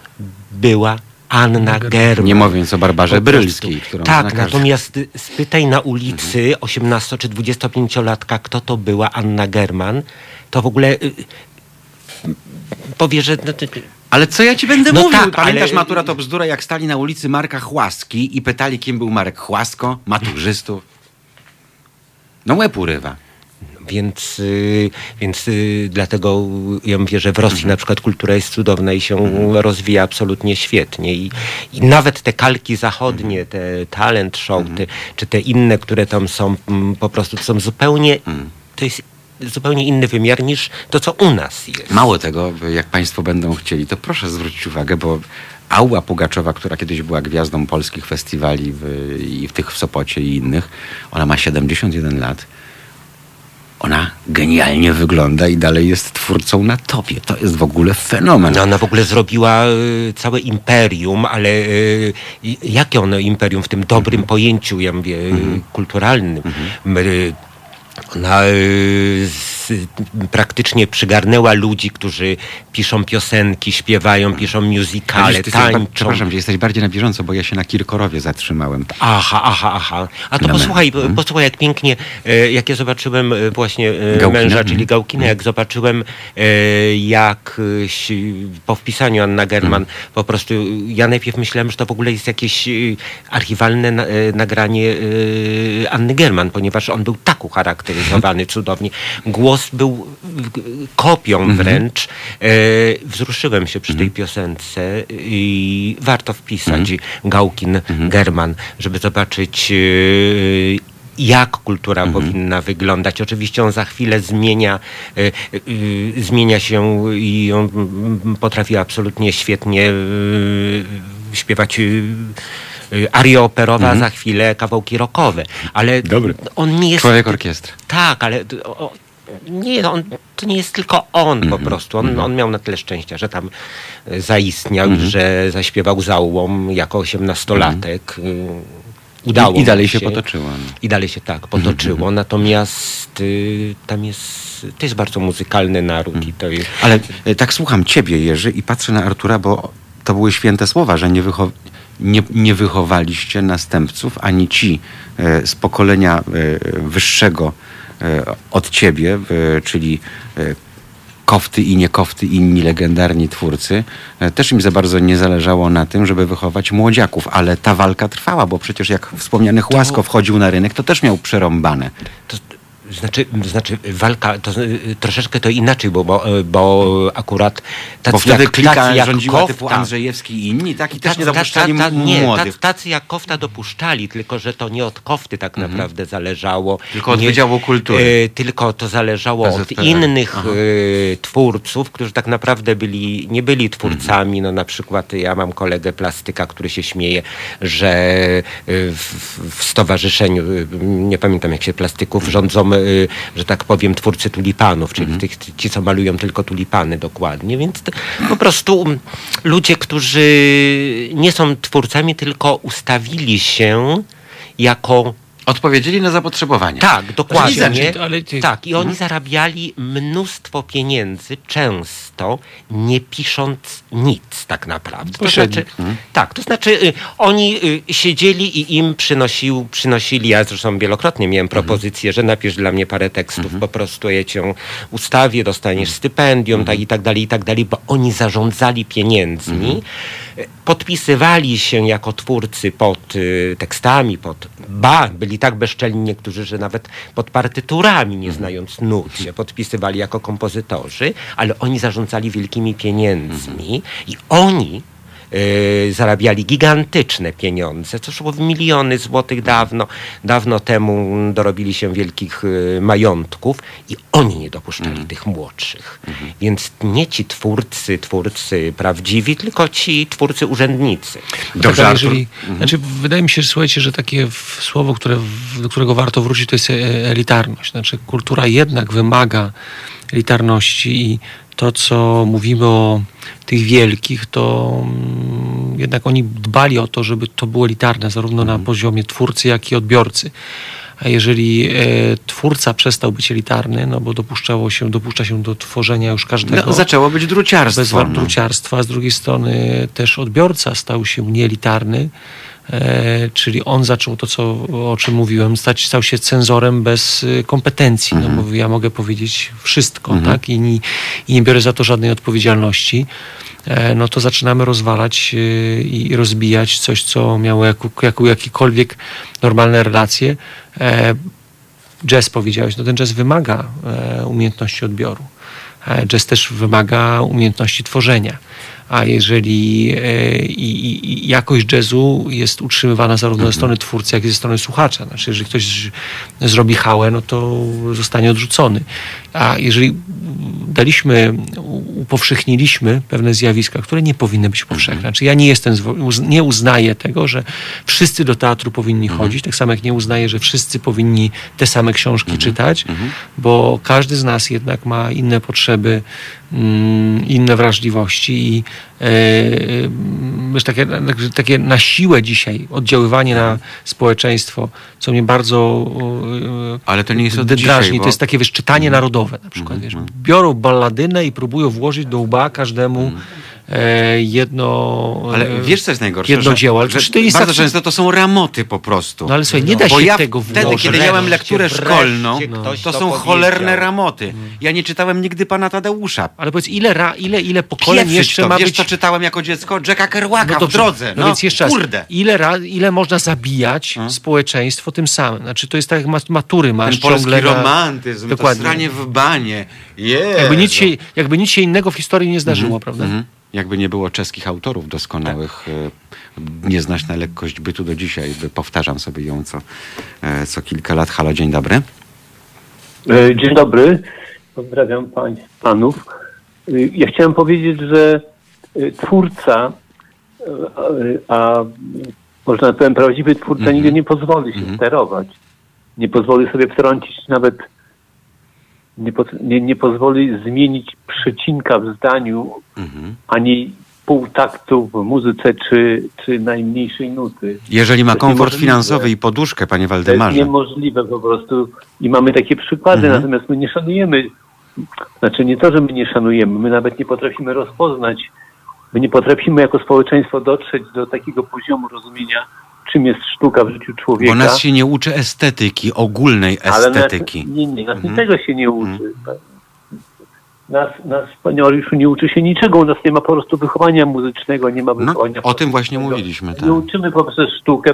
była Anna German. Nie mówiąc o Barbarze. Brylskiej, którą Tak, natomiast y, spytaj na ulicy 18 czy 25-latka, kto to była Anna German, to w ogóle y, powie, że... No, ty- Ale co ja ci będę No mówił? tak, Pamiętasz ale- matura to bzdura, jak stali na ulicy Marka Chłaski i pytali, kim był Marek Chłasko, maturzystów. No łeb urywa. Więc, y, więc y, dlatego ja mówię, że w Rosji Mhm. na przykład kultura jest cudowna i się rozwija absolutnie świetnie. I, I nawet te kalki zachodnie, te talent show, Mhm. te, czy te inne, które tam są, mm, po prostu są zupełnie, Mhm. to jest zupełnie inny wymiar niż to, co u nas jest. Mało tego, jak państwo będą chcieli, to proszę zwrócić uwagę, bo Ała Pugaczowa, która kiedyś była gwiazdą polskich festiwali w, i w tych w Sopocie i innych, ona ma 71 lat. Ona genialnie wygląda i dalej jest twórcą na topie. To jest w ogóle fenomen. No, ona w ogóle zrobiła y, całe imperium, ale y, i- jakie ono imperium w tym dobrym pojęciu, ja mówię, y, kulturalnym. Y, ona y, praktycznie przygarnęła ludzi, którzy piszą piosenki, śpiewają, piszą Ale musicale, wiesz, ty jesteś ba- tańczą. Przepraszam, że jesteś bardziej na bieżąco, bo ja się na Kirkorowie zatrzymałem. Aha, aha, aha. A to posłuchaj, men- posłuchaj jak pięknie, e, jak ja zobaczyłem e, właśnie e, Gałkina? męża, czyli Mhm. Gałkina, jak zobaczyłem jak po wpisaniu Anna German, Mhm. po prostu ja najpierw myślałem, że to w ogóle jest jakieś archiwalne na, nagranie Anny German, ponieważ on był tak ucharakteryzowany cudownie. Głos był kopią Mhm. wręcz. E, wzruszyłem się przy tej piosence i warto wpisać Gałkin, German, żeby zobaczyć e, jak kultura powinna wyglądać. Oczywiście on za chwilę zmienia, e, zmienia się i on potrafi absolutnie świetnie śpiewać e, e, arie operowe, a za chwilę kawałki rockowe. Ale Dobry. on nie jest... Człowiek orkiestra. Tak, ale o, nie, on, to nie jest tylko on po prostu. On, on miał na tyle szczęścia, że tam e, zaistniał, że zaśpiewał załom jako osiemnastolatek. Y, Udało I, I dalej mu się potoczyło. I dalej się tak potoczyło. Natomiast y, tam jest, to jest bardzo muzykalny naród i to jest... Ale e, tak słucham ciebie, Jerzy, i patrzę na Artura, bo to były święte słowa, że nie, wycho- nie, nie wychowaliście następców, ani ci e, z pokolenia e, wyższego e, od ciebie, czyli kofty i niekofty, inni legendarni twórcy, też im za bardzo nie zależało na tym, żeby wychować młodziaków, ale ta walka trwała, bo przecież jak wspomniany Chłasko wchodził na rynek, to też miał przerąbane. To, Znaczy, znaczy walka, to y, troszeczkę to inaczej, bo, bo, bo akurat tacy Bo wtedy jak, klika tacy jak rządziła typu Kofta, Andrzejewski i inni, tak? I też nie dopuszczali ta- ta- Nie, młodych. tacy, jak Kofta dopuszczali, tylko że to nie od Kofty tak naprawdę zależało. Mhm. Tylko od nie, Wydziału Kultury. E, tylko to zależało od innych e, twórców, którzy tak naprawdę byli, nie byli twórcami. Mhm. No na przykład ja mam kolegę plastyka, który się śmieje, że e, w, w stowarzyszeniu, nie pamiętam jak się plastyków rządzą, że tak powiem, twórcy tulipanów, czyli Mhm. tych, ci, co malują tylko tulipany dokładnie. Więc po prostu mm, ludzie, którzy nie są twórcami, tylko ustawili się jako Odpowiedzieli na zapotrzebowanie. tak, dokładnie. znaczy, ale ty- Tak, i oni zarabiali mnóstwo pieniędzy, często nie pisząc nic tak naprawdę. To znaczy, Tak, to znaczy y, oni y, siedzieli i im przynosił, przynosili, ja zresztą wielokrotnie miałem propozycję, że napisz dla mnie parę tekstów, po prostu ja cię ustawię, dostaniesz stypendium, tak i tak dalej, i tak dalej, bo oni zarządzali pieniędzmi, podpisywali się jako twórcy pod y, tekstami, pod ba, byli tak bezczelni niektórzy, że nawet pod partyturami, nie znając nut, się podpisywali jako kompozytorzy, ale oni zarządzali wielkimi pieniędzmi i oni zarabiali gigantyczne pieniądze, co szło w miliony złotych dawno. Dawno temu dorobili się wielkich y, majątków i oni nie dopuszczali tych młodszych. Więc nie ci twórcy, twórcy prawdziwi, tylko ci twórcy urzędnicy. Dobrze, tak, jeżeli, znaczy, wydaje mi się, że słuchajcie, że takie słowo, które, do którego warto wrócić, to jest e, elitarność. Znaczy, kultura jednak wymaga elitarności i to, co mówimy o tych wielkich, to mm, jednak oni dbali o to, żeby to było elitarne, zarówno na poziomie twórcy, jak i odbiorcy. A jeżeli e, twórca przestał być elitarny, no bo dopuszczało się, dopuszcza się do tworzenia już każdego No, zaczęło być druciarstwo. bez no. wartruciarstwa, a z drugiej strony też odbiorca stał się nieelitarny, e, czyli on zaczął to, co, o czym mówiłem, stać, stał się cenzorem bez y, kompetencji, no bo ja mogę powiedzieć wszystko, tak, I, ni, i nie biorę za to żadnej odpowiedzialności, e, no to zaczynamy rozwalać i rozbijać coś, co miało jaku, jaku, jakiekolwiek normalne relacje. E, jazz powiedziałeś, no ten jazz wymaga e, umiejętności odbioru. E, Jazz też wymaga umiejętności tworzenia. A jeżeli e, i, i, jakość jazzu jest utrzymywana zarówno ze strony twórcy, jak i ze strony słuchacza. Znaczy, jeżeli ktoś zrobi hałę, no to zostanie odrzucony. A jeżeli daliśmy, upowszechniliśmy pewne zjawiska, które nie powinny być powszechne. Znaczy, ja nie jestem, nie uznaję tego, że wszyscy do teatru powinni chodzić, tak samo jak nie uznaję, że wszyscy powinni te same książki czytać, bo każdy z nas jednak ma inne potrzeby, inne wrażliwości i e, e, wiesz, takie, takie na siłę dzisiaj oddziaływanie na społeczeństwo, co mnie bardzo e, Ale to nie jest od dzisiaj, bo- To jest takie wiesz, czytanie narodowe na przykład. Wiesz, biorą balladynę i próbują włożyć do łba każdemu e, jedno Ale e, wiesz, co jest najgorsze? jedno dzieło. Ale że to jest bardzo tak- często to są ramoty po prostu. No ale słuchaj, nie da Bo się ja tego wtedy, włożyć. kiedy miałem lekturę wreszcie szkolną, ktoś to to są powiedział. cholerne ramoty. Ja nie czytałem nigdy pana Tadeusza. Ale powiedz, ile, ra, ile, ile pokoleń Pieprzyć jeszcze to. ma Wiesz, być... co czytałem jako dziecko? Jacka Kerouaka w dobrze. drodze. No, No, więc jeszcze raz, kurde. ile, ra, ile można zabijać społeczeństwo tym samym? Znaczy to jest tak jak mat- matury masz Ten polski ciągle na- romantyzm, Dokładnie. to stranie w banie. Jezu. Jakby nic, się, jakby nic się innego w historii nie zdarzyło, prawda? Mhm. Jakby nie było czeskich autorów doskonałych, e, nie znać na lekkość bytu do dzisiaj. by- Powtarzam sobie ją co, e, co kilka lat. Halo, dzień dobry. E, Dzień dobry, pozdrawiam pań, panów. E, Ja chciałem powiedzieć, że e, twórca, e, a, a można powiem prawdziwy twórca nigdy nie pozwoli się sterować. Nie pozwoli sobie wtrącić nawet, nie, po, nie, nie pozwoli zmienić przecinka w zdaniu, Mhm. ani pół taktu w muzyce, czy, czy najmniejszej nuty. Jeżeli ma komfort finansowy i poduszkę, panie To jest Waldemarze. niemożliwe po prostu i mamy takie przykłady, Mhm. natomiast my nie szanujemy, znaczy nie to, że my nie szanujemy, my nawet nie potrafimy rozpoznać, my nie potrafimy jako społeczeństwo dotrzeć do takiego poziomu rozumienia, czym jest sztuka w życiu człowieka. Bo nas się nie uczy estetyki, ogólnej ale estetyki. Nas, nie, nie, nas Mhm. niczego się nie uczy. Nas, nas, panie Mariuszu, nie uczy się niczego. U nas nie ma po prostu wychowania muzycznego, nie ma No, wychowania. o tym właśnie mówiliśmy. Tak. Nie uczymy poprzez sztukę,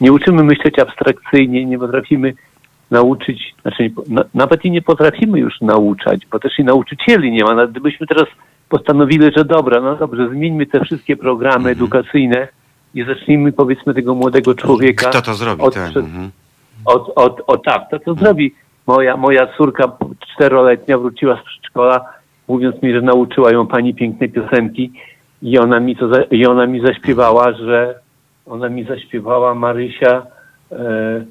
nie uczymy myśleć abstrakcyjnie, nie potrafimy nauczyć, znaczy na, nawet i nie potrafimy już nauczać, bo też i nauczycieli nie ma. Nawet gdybyśmy teraz postanowili, że dobra, no dobrze, zmieńmy te wszystkie programy Mhm. edukacyjne i zacznijmy powiedzmy tego młodego człowieka Kto to zrobi? od, Tak. Mhm. od, od, od tak, to co zrobi moja, moja córka czteroletnia wróciła z przedszkola, mówiąc mi, że nauczyła ją pani pięknej piosenki i ona mi, to i ona mi zaśpiewała, że ona mi zaśpiewała Marysia e,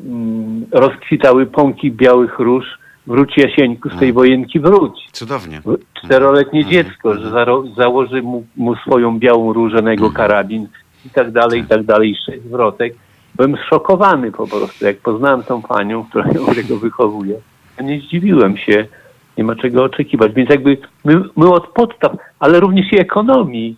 mm, rozkwitały pąki białych róż, wróć Jasieńku z tej wojenki wróć. Cudownie. Czteroletnie Mhm. dziecko, że założy mu, mu swoją białą różę na jego Mhm. karabin i tak dalej, i tak dalej, i sześć zwrotek. Byłem zszokowany po prostu, jak poznałem tą panią, która ją tego wychowuje. Nie zdziwiłem się, nie ma czego oczekiwać. Więc jakby my, my od podstaw, ale również i ekonomii,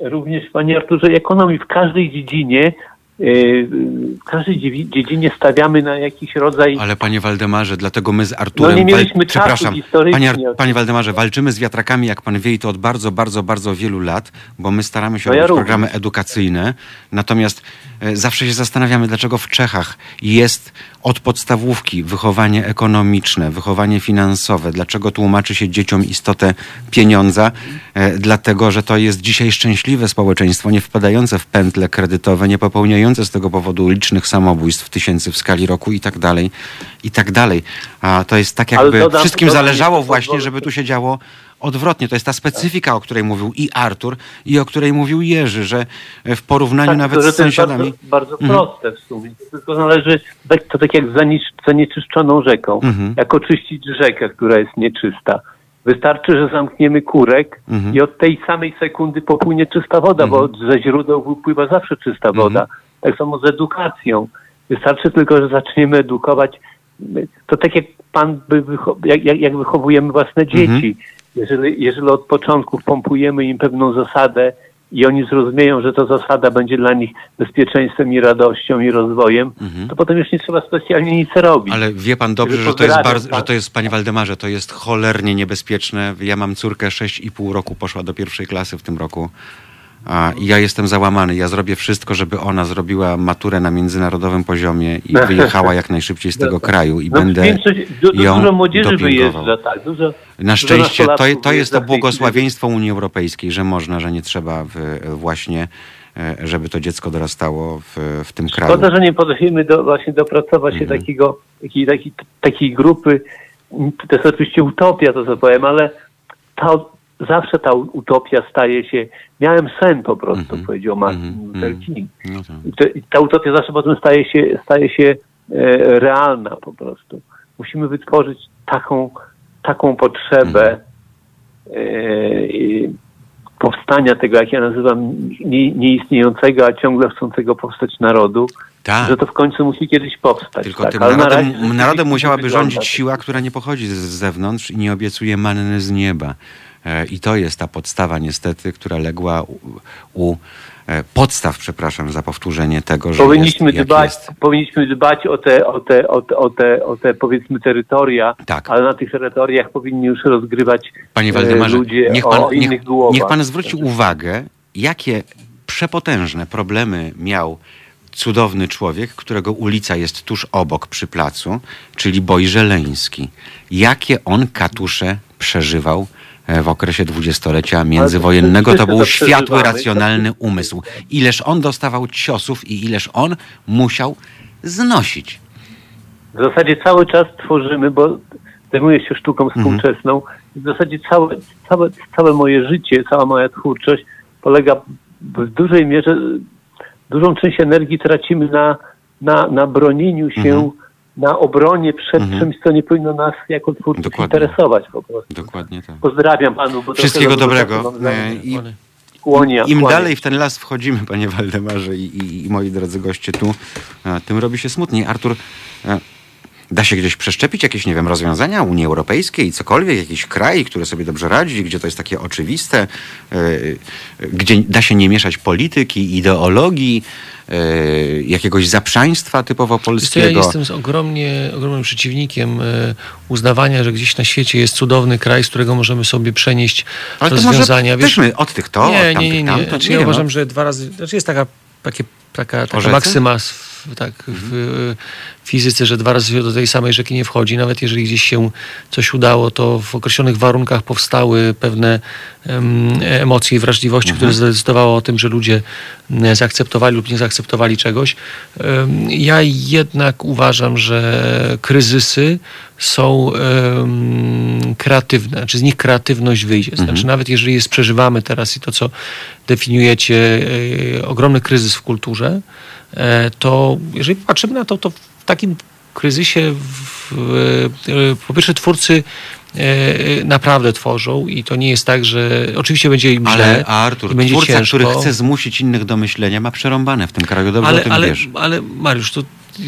również panie Arturze, ekonomii w każdej dziedzinie, w każdej dziedzinie stawiamy na jakiś rodzaj Ale panie Waldemarze, dlatego my z Arturem... No nie mieliśmy wal- czasu Przepraszam, panie, Ar- panie Waldemarze, walczymy z wiatrakami, jak pan wie, i to od bardzo, bardzo, bardzo wielu lat, bo my staramy się No ja robić również. programy edukacyjne, natomiast e, zawsze się zastanawiamy, dlaczego w Czechach jest od podstawówki wychowanie ekonomiczne, wychowanie finansowe, dlaczego tłumaczy się dzieciom istotę pieniądza, e, dlatego, że to jest dzisiaj szczęśliwe społeczeństwo, nie wpadające w pętle kredytowe, nie popełniające z tego powodu licznych samobójstw tysięcy w skali roku i tak dalej, i tak dalej. A to jest tak jakby dodam- wszystkim dodam zależało właśnie, żeby tu się działo odwrotnie. To jest ta specyfika, o której mówił i Artur, i o której mówił Jerzy, że w porównaniu Tak, nawet z to jest sąsiadami... Bardzo, bardzo Mhm. proste w sumie. Tylko należy, to tak jak zanieczyszczoną rzeką. Mhm. Jak oczyścić rzekę, która jest nieczysta. Wystarczy, że zamkniemy kurek Mhm. i od tej samej sekundy popłynie czysta woda, bo ze źródeł wypływa zawsze czysta Mhm. Tak samo z edukacją. Wystarczy tylko, że zaczniemy edukować. To tak jak pan by jak, jak, wychowujemy własne Mhm. dzieci. Jeżeli, jeżeli od początku pompujemy im pewną zasadę i oni zrozumieją, że ta zasada będzie dla nich bezpieczeństwem i radością i rozwojem, to potem już nie trzeba specjalnie nic robić. Mhm. Ale wie pan dobrze, że to jest bardzo, tak? że to jest, panie Waldemarze, to jest cholernie niebezpieczne. Ja mam córkę 6,5 roku, poszła do pierwszej klasy w tym roku. A, I ja jestem załamany. Ja zrobię wszystko, żeby ona zrobiła maturę na międzynarodowym poziomie i wyjechała jak najszybciej z tego kraju i No, będę większość, du, du, ją dużo młodzieży dopingował. wyjeżdża, tak. Dużo, Na szczęście to, to jest to błogosławieństwo Unii Europejskiej, że można, że nie trzeba w, właśnie, e, żeby to dziecko dorastało w, w tym kraju. Szkoda, że nie potrafimy do, właśnie dopracować się Mhm. takiego, takiej, takiej, takiej grupy. To jest oczywiście utopia, to co powiem, ale ta, zawsze ta utopia staje się. Miałem sen po prostu, Mhm. powiedział Martin Mhm. Luther Mhm. King. No i ta utopia zawsze potem staje się, staje się e, realna po prostu. Musimy wytworzyć taką, taką potrzebę e, i powstania tego, jak ja nazywam, nie, nieistniejącego, a ciągle chcącego powstać narodu, Tak. że to w końcu musi kiedyś powstać. Tylko tak. tym Ale na narodem, razie narodem musiałaby rządzić tak. siła, która nie pochodzi z zewnątrz i nie obiecuje manny z nieba. E, I to jest ta podstawa niestety, która legła u, u e, podstaw, przepraszam za powtórzenie tego, że Powinniśmy jest, dbać, jest. powinniśmy dbać o te, o te, o te, o te, o te powiedzmy terytoria, Tak. ale na tych terytoriach powinni już rozgrywać Panie e, Waldemarze, ludzie niech o pan, innych niech, głowach. niech pan zwróci uwagę, jakie przepotężne problemy miał cudowny człowiek, którego ulica jest tuż obok przy placu, czyli Boj Żeleński. Jakie on katusze przeżywał w okresie dwudziestolecia międzywojennego. To był światły, przeżywamy. racjonalny umysł. Ileż on dostawał ciosów i ileż on musiał znosić. W zasadzie cały czas tworzymy, bo zajmuję się sztuką Mhm. współczesną. W zasadzie całe, całe, całe moje życie, cała moja twórczość polega w dużej mierze, dużą część energii tracimy na, na, na bronieniu się, Mhm. Na obronie przed Mhm. czymś, co nie powinno nas jako twórców Dokładnie. interesować po prostu. Dokładnie tak. Pozdrawiam panu. Bo Wszystkiego dobrego. E. I Kłonia, Im dalej w ten las wchodzimy, panie Waldemarze i, i, i moi drodzy goście tu, e, tym robi się smutniej. Artur, e, da się gdzieś przeszczepić jakieś, nie wiem, rozwiązania Unii Europejskiej, cokolwiek, jakiś kraj, który sobie dobrze radzi, gdzie to jest takie oczywiste, e, e, gdzie da się nie mieszać polityki, ideologii, e, jakiegoś zaprzaństwa typowo polskiego. ja jestem z ogromnie, ogromnym przeciwnikiem uznawania, że gdzieś na świecie jest cudowny kraj, z którego możemy sobie przenieść Ale to rozwiązania. może weźmy od tych to, nie, od nie, tamtych nie, nie. to Znaczy, nie, ja no. uważam, że dwa razy, znaczy jest taka, takie, taka, taka Orzecy? maksyma tak, w fizyce, że dwa razy się do tej samej rzeki nie wchodzi. Nawet jeżeli gdzieś się coś udało, to w określonych warunkach powstały pewne em, emocje i wrażliwości, które zdecydowały o tym, że ludzie m, zaakceptowali lub nie zaakceptowali czegoś. Ja jednak uważam, że kryzysy są kreatywne, czy z nich kreatywność wyjdzie. Znaczy nawet jeżeli jest przeżywamy teraz i to, co definiujecie, e, ogromny kryzys w kulturze, e, to jeżeli patrzymy na to, to w takim kryzysie w, e, po pierwsze twórcy e, naprawdę tworzą i to nie jest tak, że oczywiście będzie im źle Ale Artur, będzie twórca, ciężko. który chce zmusić innych do myślenia, ma przerąbane w tym kraju. Dobrze ale, o tym ale, wiesz. ale Mariusz, to,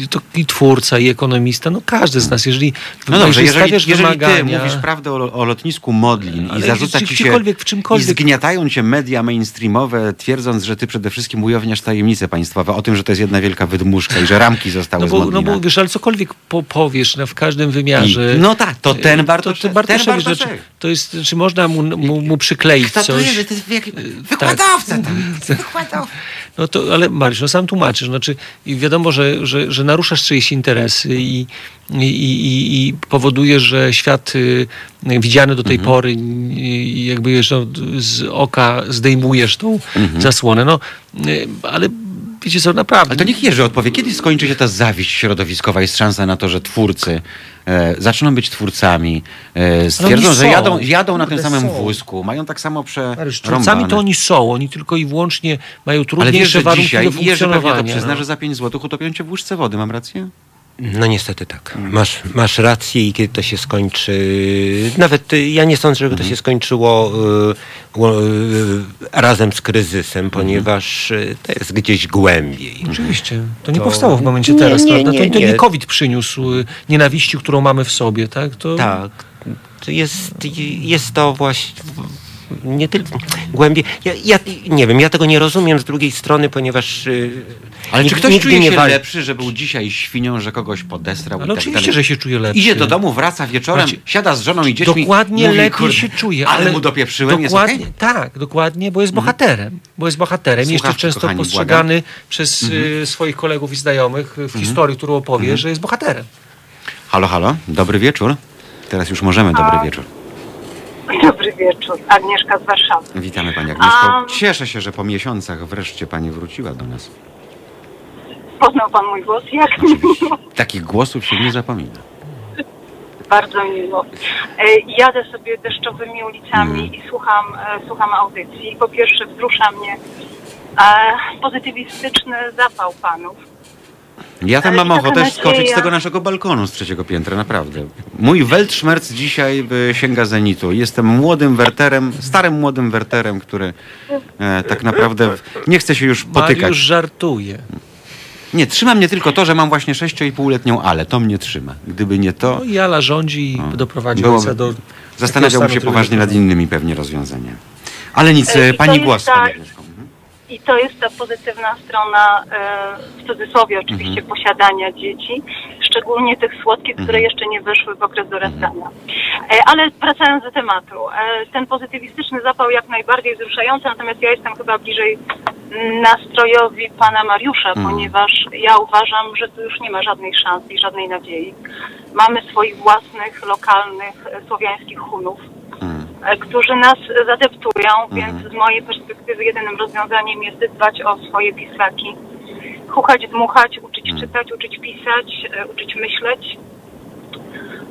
to i twórca, i ekonomista, no każdy z nas, jeżeli, No dobrze, jeżeli, jeżeli ty mówisz prawdę o, o lotnisku Modlin i zarzuca ci się w czymkolwiek- i zgniatają cię media mainstreamowe, twierdząc, że ty przede wszystkim ujawniasz tajemnice państwowe o tym, że to jest jedna wielka wydmuszka i że ramki zostały no z bo, no Modlina. bo wiesz, ale cokolwiek po, powiesz no, w każdym wymiarze. I- no tak, to ten To, to Bartoszewicz, ten no, czy, Bartoszek. to jest, czy można mu, mu, mu przykleić Kto to coś? To jest wielki- tak. wykładowca tam. Wykładowca. No to, ale Mariusz, no sam tłumaczysz, znaczy i wiadomo, że, że, że naruszasz czyjeś interesy i, i, i, i powoduje, że świat y, widziany do tej Mhm. pory i jakby no, z oka zdejmujesz tą Mhm. zasłonę, no y, ale wiecie co, naprawdę. Ale to niech Jerzy odpowie, kiedy skończy się ta zawiść środowiskowa? Jest szansa na to, że twórcy e, zaczną być twórcami, e, stwierdzą, że jadą, jadą na tym samym są. wózku, mają tak samo przerąbane. twórcami to oni są, oni tylko i wyłącznie mają Ale trudniejsze wiesz, że warunki dzisiaj do Jerzy pewnie to funkcjonowania. przyzna, no. że za 5 zł utopią cię w łyżce wody, mam rację? No niestety tak. Masz, masz rację i kiedy to się skończy, nawet y, ja nie sądzę, żeby to się skończyło y, y, razem z kryzysem, ponieważ y, to jest gdzieś głębiej. Oczywiście. To nie To- powstało w momencie Nie, teraz, nie, prawda? nie, to, to nie. COVID przyniósł nienawiści, którą mamy w sobie, tak? To, Tak. To jest, jest to właśnie nie tylko głębiej. Ja, ja nie wiem, ja tego nie rozumiem z drugiej strony, ponieważ. y, Ale czy nig- ktoś nigdy czuje nie się wal- lepszy, że był dzisiaj świnią, że kogoś podestrał i Ale tak oczywiście, dalej? że się czuje lepiej. Idzie do domu, wraca wieczorem, Macie- siada z żoną i dziećmi. Dokładnie mówi, lepiej kurde, się czuje. Ale, mu dopieprzyłem, dokładnie, jest okej? Tak, dokładnie, bo jest bohaterem. Bo jest bohaterem. Jeszcze Słuchawki, często kochani, postrzegany przez y, swoich kolegów i znajomych w historii, którą opowie, że jest bohaterem. Halo, halo, dobry wieczór. Teraz już możemy, dobry wieczór. Dobry wieczór. Agnieszka z Warszawy. Witamy Pani Agnieszko. A- Cieszę się, że po miesiącach wreszcie Pani wróciła do nas. Poznał Pan mój głos? Jak miło. Takich głosów się nie zapomina. Bardzo miło. E, Jadę sobie deszczowymi ulicami i słucham, e, słucham audycji. Po pierwsze wzrusza mnie e, pozytywistyczny zapał Panów. Ja tam Ale mam taka ochotę nadzieja. skoczyć z tego naszego balkonu z trzeciego piętra, naprawdę. Mój Weltschmerz dzisiaj y, sięga zenitu. Jestem młodym werterem, starym młodym werterem, który e, tak naprawdę nie chce się już potykać. Mariusz żartuje. Nie, trzyma mnie tylko to, że mam właśnie 6,5-letnią Ale. To mnie trzyma. Gdyby nie to, No i Ala rządzi i doprowadzi Byłoby- ojca do... zastanawiałbym się poważnie nad innymi pewnie rozwiązaniami. Ale nic, E, e, i to Pani jest głos. tak- Pani Agnieszko. Mhm. I to jest ta pozytywna strona, e, w cudzysłowie oczywiście, posiadania dzieci, szczególnie tych słodkich, które jeszcze nie wyszły w okres dorastania. E, ale wracając do tematu, e, ten pozytywistyczny zapał jak najbardziej wzruszający, natomiast ja jestem chyba bliżej nastrojowi pana Mariusza, ponieważ ja uważam, że tu już nie ma żadnej szansy i żadnej nadziei. Mamy swoich własnych, lokalnych, słowiańskich Hunów, Mm. E, którzy nas zadeptują, więc z mojej perspektywy jedynym rozwiązaniem jest dbać o swoje pislaki. Chuchać, dmuchać, uczyć czytać, uczyć pisać, e, uczyć myśleć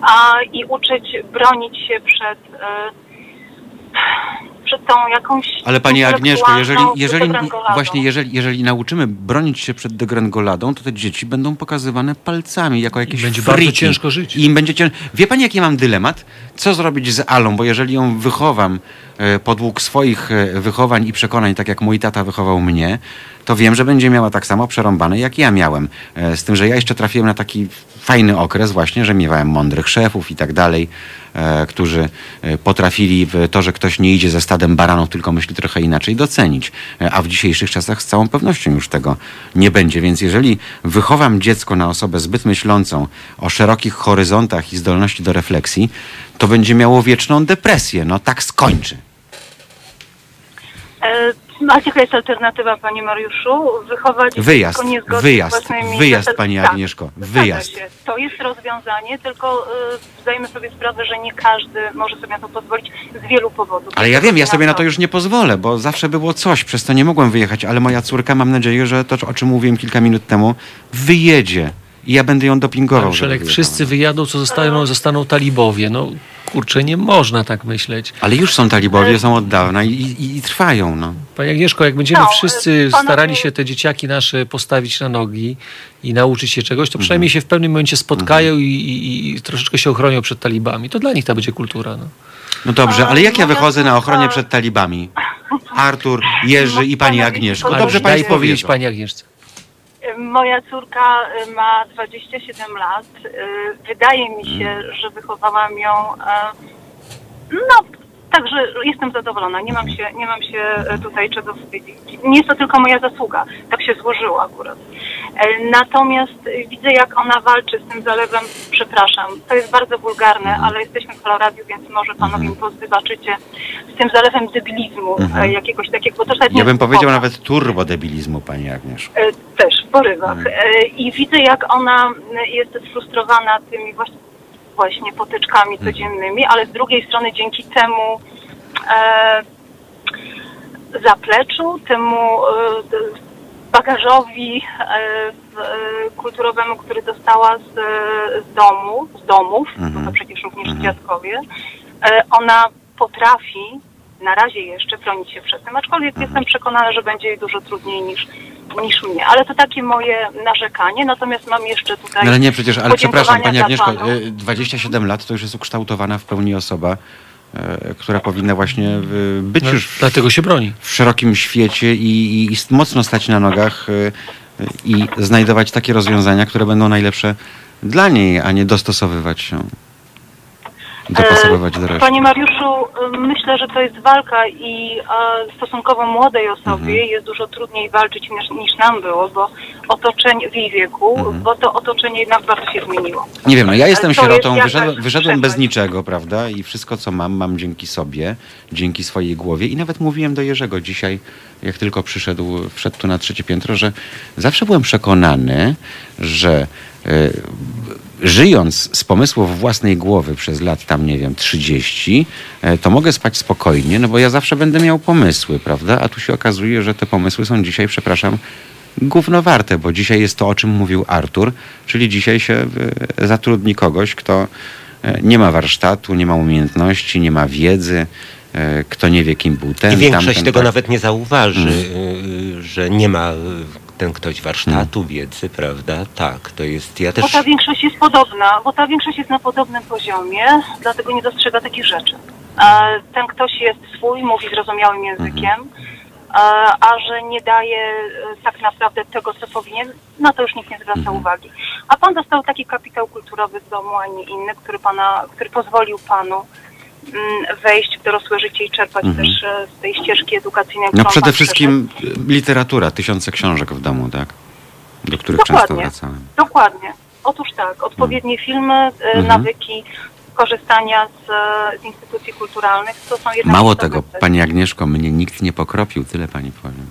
a, i uczyć bronić się przed, e, przed tą jakąś Ale Pani Agnieszko, jeżeli, jeżeli właśnie jeżeli, jeżeli nauczymy bronić się przed degrengoladą, to te dzieci będą pokazywane palcami jako jakieś będzie bardzo freaki. ciężko żyć. I im będzie ciężko. Wie Pani, jaki mam dylemat? Co zrobić z Alą? Bo jeżeli ją wychowam e, podług swoich e, wychowań i przekonań, tak jak mój tata wychował mnie, to wiem, że będzie miała tak samo przerąbane, jak ja miałem. E, Z tym, że ja jeszcze trafiłem na taki fajny okres właśnie, że miewałem mądrych szefów i tak dalej, e, którzy potrafili w to, że ktoś nie idzie ze stadem baranów, tylko myśli trochę inaczej, docenić. E, A w dzisiejszych czasach z całą pewnością już tego nie będzie. Więc jeżeli wychowam dziecko na osobę zbyt myślącą o szerokich horyzontach i zdolności do refleksji, to będzie miało wieczną depresję. No tak skończy. A jaka jest alternatywa, panie Mariuszu? Wychować Wyjazd, dziecko niezgodnie z wyjazd, własnymi wyjazd, pani tak, Agnieszko, zgadza wyjazd. Się. To jest rozwiązanie, tylko y, zdajemy sobie sprawę, że nie każdy może sobie na to pozwolić z wielu powodów. Ale ja wiem, ja sobie na to już nie pozwolę, bo zawsze było coś, przez to nie mogłem wyjechać, ale moja córka, mam nadzieję, że to, o czym mówiłem kilka minut temu, wyjedzie. I ja będę ją dopingował. Wyjechała. wszyscy wyjadą, co zostaną, zostaną talibowie. No kurczę, nie można tak myśleć. Ale już są talibowie, są od dawna i, i, i trwają. No. Pani Agnieszko, jak będziemy No, wszyscy panowie- starali się te dzieciaki nasze postawić na nogi i nauczyć się czegoś, to Mhm. przynajmniej się w pewnym momencie spotkają i, i, i troszeczkę się ochronią przed talibami. To dla nich to będzie kultura. No. no dobrze, ale jak ja moja wychodzę na ochronie przed talibami? Artur, Jerzy i pani Agnieszko. Ale No Dobrze daj państwo powiedzieć. Pani Agnieszce. Moja córka y, ma 27 lat. Y, Wydaje mi się, że wychowałam ją. e, No, także jestem zadowolona. Nie mam się, nie mam się e, tutaj czego wstydzić. Nie jest to tylko moja zasługa. Tak się złożyło akurat. E, Natomiast widzę, jak ona walczy z tym zalewem. Przepraszam, to jest bardzo wulgarne, Mhm. ale jesteśmy w Koloradiu, więc może panowie mi wybaczycie. Z tym zalewem debilizmu Mhm. e, jakiegoś takiego. Bo to Ja bym powiedział nawet turbodebilizmu, pani Agnieszko. Też, w porywach. Mhm. I widzę, jak ona jest sfrustrowana tymi właśnie, właśnie potyczkami Mhm. codziennymi, ale z drugiej strony dzięki temu e, zapleczu, temu e, bagażowi e, e, kulturowemu, który dostała z, z domu, z domów, Mhm. bo to przecież również Mhm. dziadkowie, e, ona potrafi na razie jeszcze bronić się przed tym, aczkolwiek Mhm. jestem przekonana, że będzie jej dużo trudniej niż, niż mnie. Ale to takie moje narzekanie, natomiast mam jeszcze tutaj No ale nie, przecież, ale przepraszam, pani Agnieszko, dla panów. y, 27 lat to już jest ukształtowana w pełni osoba, y, która powinna właśnie y, być No, już w, dlatego się broni. w szerokim świecie i, i, i mocno stać na nogach i znajdować takie rozwiązania, które będą najlepsze dla niej, a nie dostosowywać się, dopasowywać do E, reszty. Panie Mariuszu, myślę, że to jest walka i e, stosunkowo młodej osobie Mhm. jest dużo trudniej walczyć niż, niż nam było, bo otoczenie w jej wieku, Mhm. bo to otoczenie jednak bardzo się zmieniło. Nie wiem, no ja jestem to jest sierotą, jakaś wyszedłem, wyszedłem bez niczego, prawda? I wszystko, co mam, mam dzięki sobie, dzięki swojej głowie. I nawet mówiłem do Jerzego dzisiaj, jak tylko przyszedł, wszedł tu na trzecie piętro, że zawsze byłem przekonany, że y, żyjąc z pomysłów własnej głowy przez lat tam, nie wiem, 30, y, to mogę spać spokojnie, no bo ja zawsze będę miał pomysły, prawda? A tu się okazuje, że te pomysły są dzisiaj, przepraszam, gówno warte, bo dzisiaj jest to, o czym mówił Artur, czyli dzisiaj się y, zatrudni kogoś, kto y, nie ma warsztatu, nie ma umiejętności, nie ma wiedzy, kto nie wie, kim był ten, I większość tamten, tego tak. nawet nie zauważy, Mm. że nie ma ten ktoś warsztatu, wiedzy, prawda? Tak, to jest, ja też... Bo ta większość jest podobna, bo ta większość jest na podobnym poziomie, dlatego nie dostrzega takich rzeczy. Ten ktoś jest swój, mówi zrozumiałym językiem, a że nie daje e, tak naprawdę tego, co powinien, na to już nikt nie zwraca uwagi. A pan dostał taki kapitał kulturowy z domu, a nie inny, który, pana, który pozwolił panu wejść w dorosłe życie i czerpać Mhm. też e, z tej ścieżki edukacyjnej. No przede wszystkim y, literatura, tysiące książek w domu, tak? Do których często Dokładnie. wracałem. Dokładnie. Otóż tak, odpowiednie filmy, e, Mhm. nawyki korzystania z, e, z instytucji kulturalnych to są jednak Mało tego, pani Agnieszko, mnie nikt nie pokropił, tyle pani powiem.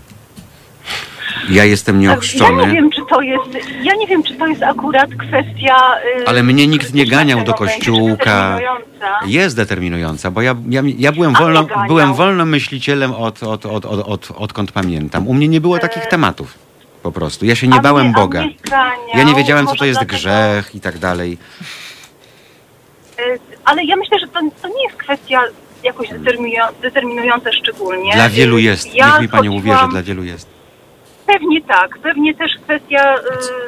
Ja jestem Ja nieochrzczony. nie wiem, czy to jest, ja nie wiem, czy to jest akurat kwestia... e, Ale mnie nikt nie ganiał do kościółka. determinująca. Jest determinująca, bo ja, ja, ja byłem, wolno, byłem wolnomyślicielem od, od, od, od, od, odkąd pamiętam. U mnie nie było takich tematów po prostu. Ja się nie E, A bałem mnie- Boga. Ja nie wiedziałem, co to jest dlatego- grzech i tak dalej. e, Ale ja myślę, że to, to nie jest kwestia jakoś determinują- determinująca szczególnie. Dla wielu E, jest. Ja Niech mi pani chodziłam- uwierzy, dla wielu jest. Pewnie tak. Pewnie też kwestia y,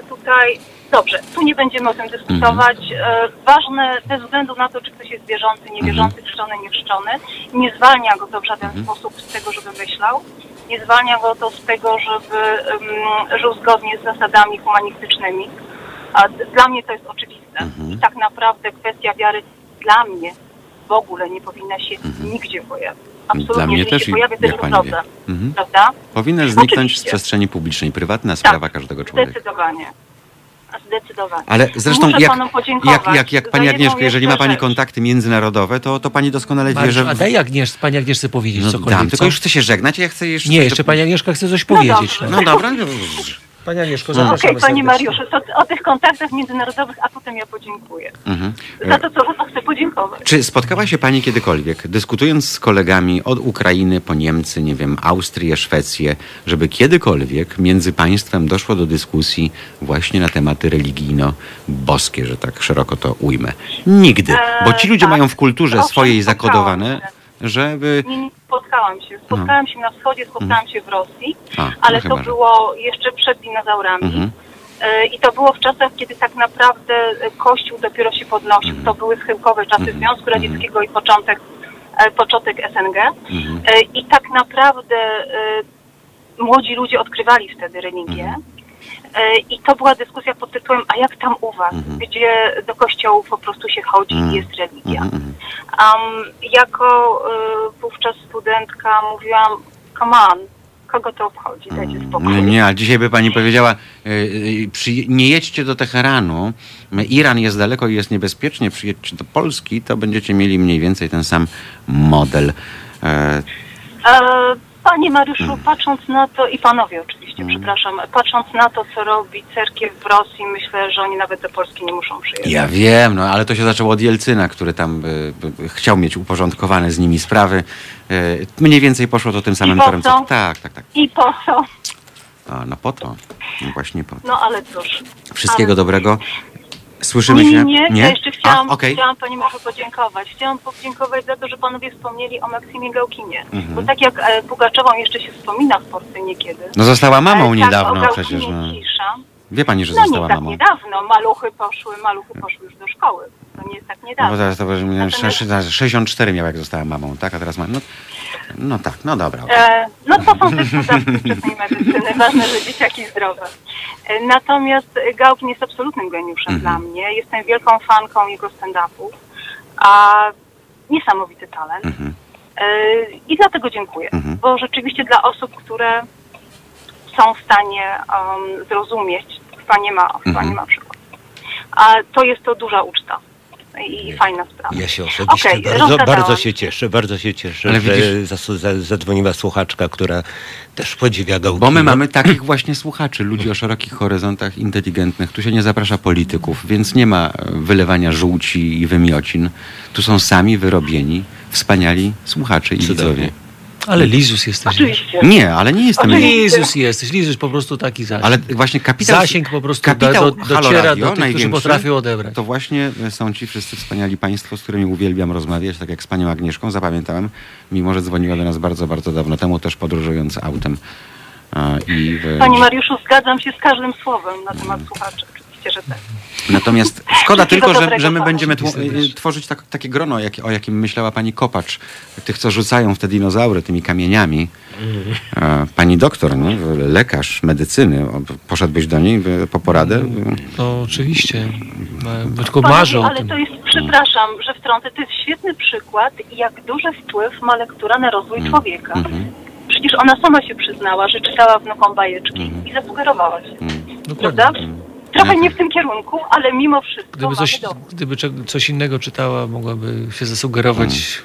tutaj. Dobrze, tu nie będziemy o tym dyskutować. Mhm. E, ważne bez względu na to, czy ktoś jest wierzący, niewierzący, chrzczony, niewrzczony, nie zwalnia go to w żaden Mhm. sposób z tego, żeby myślał. Nie zwalnia go to z tego, żeby um, żył zgodnie z zasadami humanistycznymi. A d- dla mnie to jest oczywiste. Mhm. I tak naprawdę kwestia wiary dla mnie w ogóle nie powinna się nigdzie pojawić. Absolutnie. Dla mnie też i pojawia, jak jest pani wie. Mhm. Prawda? Powinna zniknąć z Oczywiście. przestrzeni publicznej. Prywatna sprawa każdego człowieka. Zdecydowanie. Zdecydowanie. Ale zresztą Muszę jak, panu podziękować jak, jak, jak za pani jedną Agnieszko, jeżeli ma jeszcze pani rzecz. kontakty międzynarodowe, to, to pani doskonale wie, że... a daj Agniesz, pani Agnieszce powiedzieć No cokolwiek, dam, tylko co? już chcę się żegnać, ja chcę jeszcze... Nie, jeszcze pani Agnieszka chce coś No powiedzieć. dobrze. No dobra. No, Pani Agnieszko, Okej, zapraszamy panie serdecznie. Mariuszu, to o tych kontaktach międzynarodowych, a potem ja podziękuję. Mhm. Za to, co to chcę podziękować. Czy spotkała się Pani kiedykolwiek, dyskutując z kolegami od Ukrainy po Niemcy, nie wiem, Austrię, Szwecję, żeby kiedykolwiek między państwem doszło do dyskusji właśnie na tematy religijno-boskie, że tak szeroko to ujmę? Nigdy, bo ci Eee, ludzie tak. mają w kulturze Owszem, swojej zakodowane. Żeby... Nie, nie spotkałam się. Spotkałam się na wschodzie, spotkałam się w Rosji, A, no ale chyba, to że- było jeszcze przed dinozaurami. Mhm. E, I to było w czasach, kiedy tak naprawdę e, Kościół dopiero się podnosił. Mhm. To były schyłkowe czasy Związku Radzieckiego i początek, e, początek SNG. Mhm. E, I tak naprawdę e, młodzi ludzie odkrywali wtedy religię. E, I to była dyskusja pod tytułem, a jak tam u was, Mhm. gdzie do kościołów po prostu się chodzi Mhm. i jest religia. Mhm. Um, jako y, wówczas studentka mówiłam, come on, kogo to obchodzi, dajcie spokój. No nie, a dzisiaj by pani powiedziała, y, przy, nie jedźcie do Teheranu, Iran jest daleko i jest niebezpiecznie, przyjedźcie do Polski, to będziecie mieli mniej więcej ten sam model. E, E, Panie Mariuszu, Mm. patrząc na to, i panowie oczywiście, przepraszam, patrząc na to, co robi cerkiew w Rosji, myślę, że oni nawet do Polski nie muszą przyjeżdżać. Ja wiem, no ale to się zaczęło od Jelcyna, który tam y, y, chciał mieć uporządkowane z nimi sprawy. Y, mniej więcej poszło to tym samym po torem. co? co- Tak, tak, tak. I po co? A, no po to. No właśnie po to. No ale cóż. Wszystkiego ale... dobrego. Słyszymy Nie, się? nie, nie, ja jeszcze chciałam, A, okej. chciałam Pani Mariuszu podziękować. Chciałam podziękować za to, że Panowie wspomnieli o Maksimie Gałkinie. Mhm. Bo tak jak e, Pugaczową jeszcze się wspomina w Polsce niekiedy. No została mamą e, tak, niedawno Gałkinie przecież. No. Cisza. Wie pani, że No nie została tak mamą. niedawno. Maluchy poszły, maluchy poszły już do szkoły. To nie jest tak No bo niedawno. zaraz to miałem Natomiast- 64 miał jak została mamą, tak? A teraz ma. No, no tak, no dobra. okej. E, no to są też wczesnej medycyny. Ważne, że dzieciaki zdrowe. E, natomiast Gałkin jest absolutnym geniuszem Mhm. dla mnie. Jestem wielką fanką jego stand-upów. A niesamowity talent. Mhm. E, I dlatego dziękuję. Mhm. Bo rzeczywiście dla osób, które są w stanie um, zrozumieć, chyba nie ma, chyba Mhm. nie ma przykładu. A to jest to duża uczta. I, i fajna sprawa. Ja się osobiście Okej, bardzo, rozgadałam bardzo się. cieszę, bardzo się cieszę, Ale że widzisz- za, zadzwoniła słuchaczka, która też podziwia Gałkina. Bo my mamy takich właśnie słuchaczy, ludzi o szerokich horyzontach, inteligentnych. Tu się nie zaprasza polityków, więc nie ma e, wylewania żółci i wymiocin. Tu są sami wyrobieni, wspaniali słuchacze i Cudownie. widzowie. Ale Lizus jesteś. Oczywiście. Nie, ale nie jestem... Lizus jesteś, Lizus po prostu taki zasięg. Ale właśnie kapitał... Zasięg po prostu kapitał do- do- Halo dociera Radio, do tych, którzy największy, potrafią odebrać. To właśnie są ci wszyscy wspaniali państwo, z którymi uwielbiam rozmawiać, tak jak z panią Agnieszką, zapamiętałem, mimo że dzwoniła do nas bardzo, bardzo dawno temu, też podróżując autem. E, I w... Panie Mariuszu, zgadzam się z każdym słowem na temat słuchaczy. Oczywiście, że tak. Natomiast szkoda tylko, że, że my będziemy tło- y, tworzyć tak, takie grono, jak, o jakim myślała pani Kopacz. Tych, co rzucają w te dinozaury tymi kamieniami. E, Pani doktor, nie? lekarz medycyny, o, poszedłbyś do niej po poradę? No oczywiście. E, Tylko Panowie, marzę o ale tym. to jest, przepraszam, że wtrącę, to jest świetny przykład, jak duży wpływ ma lektura na rozwój Mm. człowieka. Mhm. Przecież ona sama się przyznała, że czytała wnukom bajeczki Mhm. i zasugerowała się. Dokładnie. Prawda? Trochę nie w tym kierunku, ale mimo wszystko Gdyby coś, dowód. gdyby cze- coś innego czytała, mogłaby się zasugerować.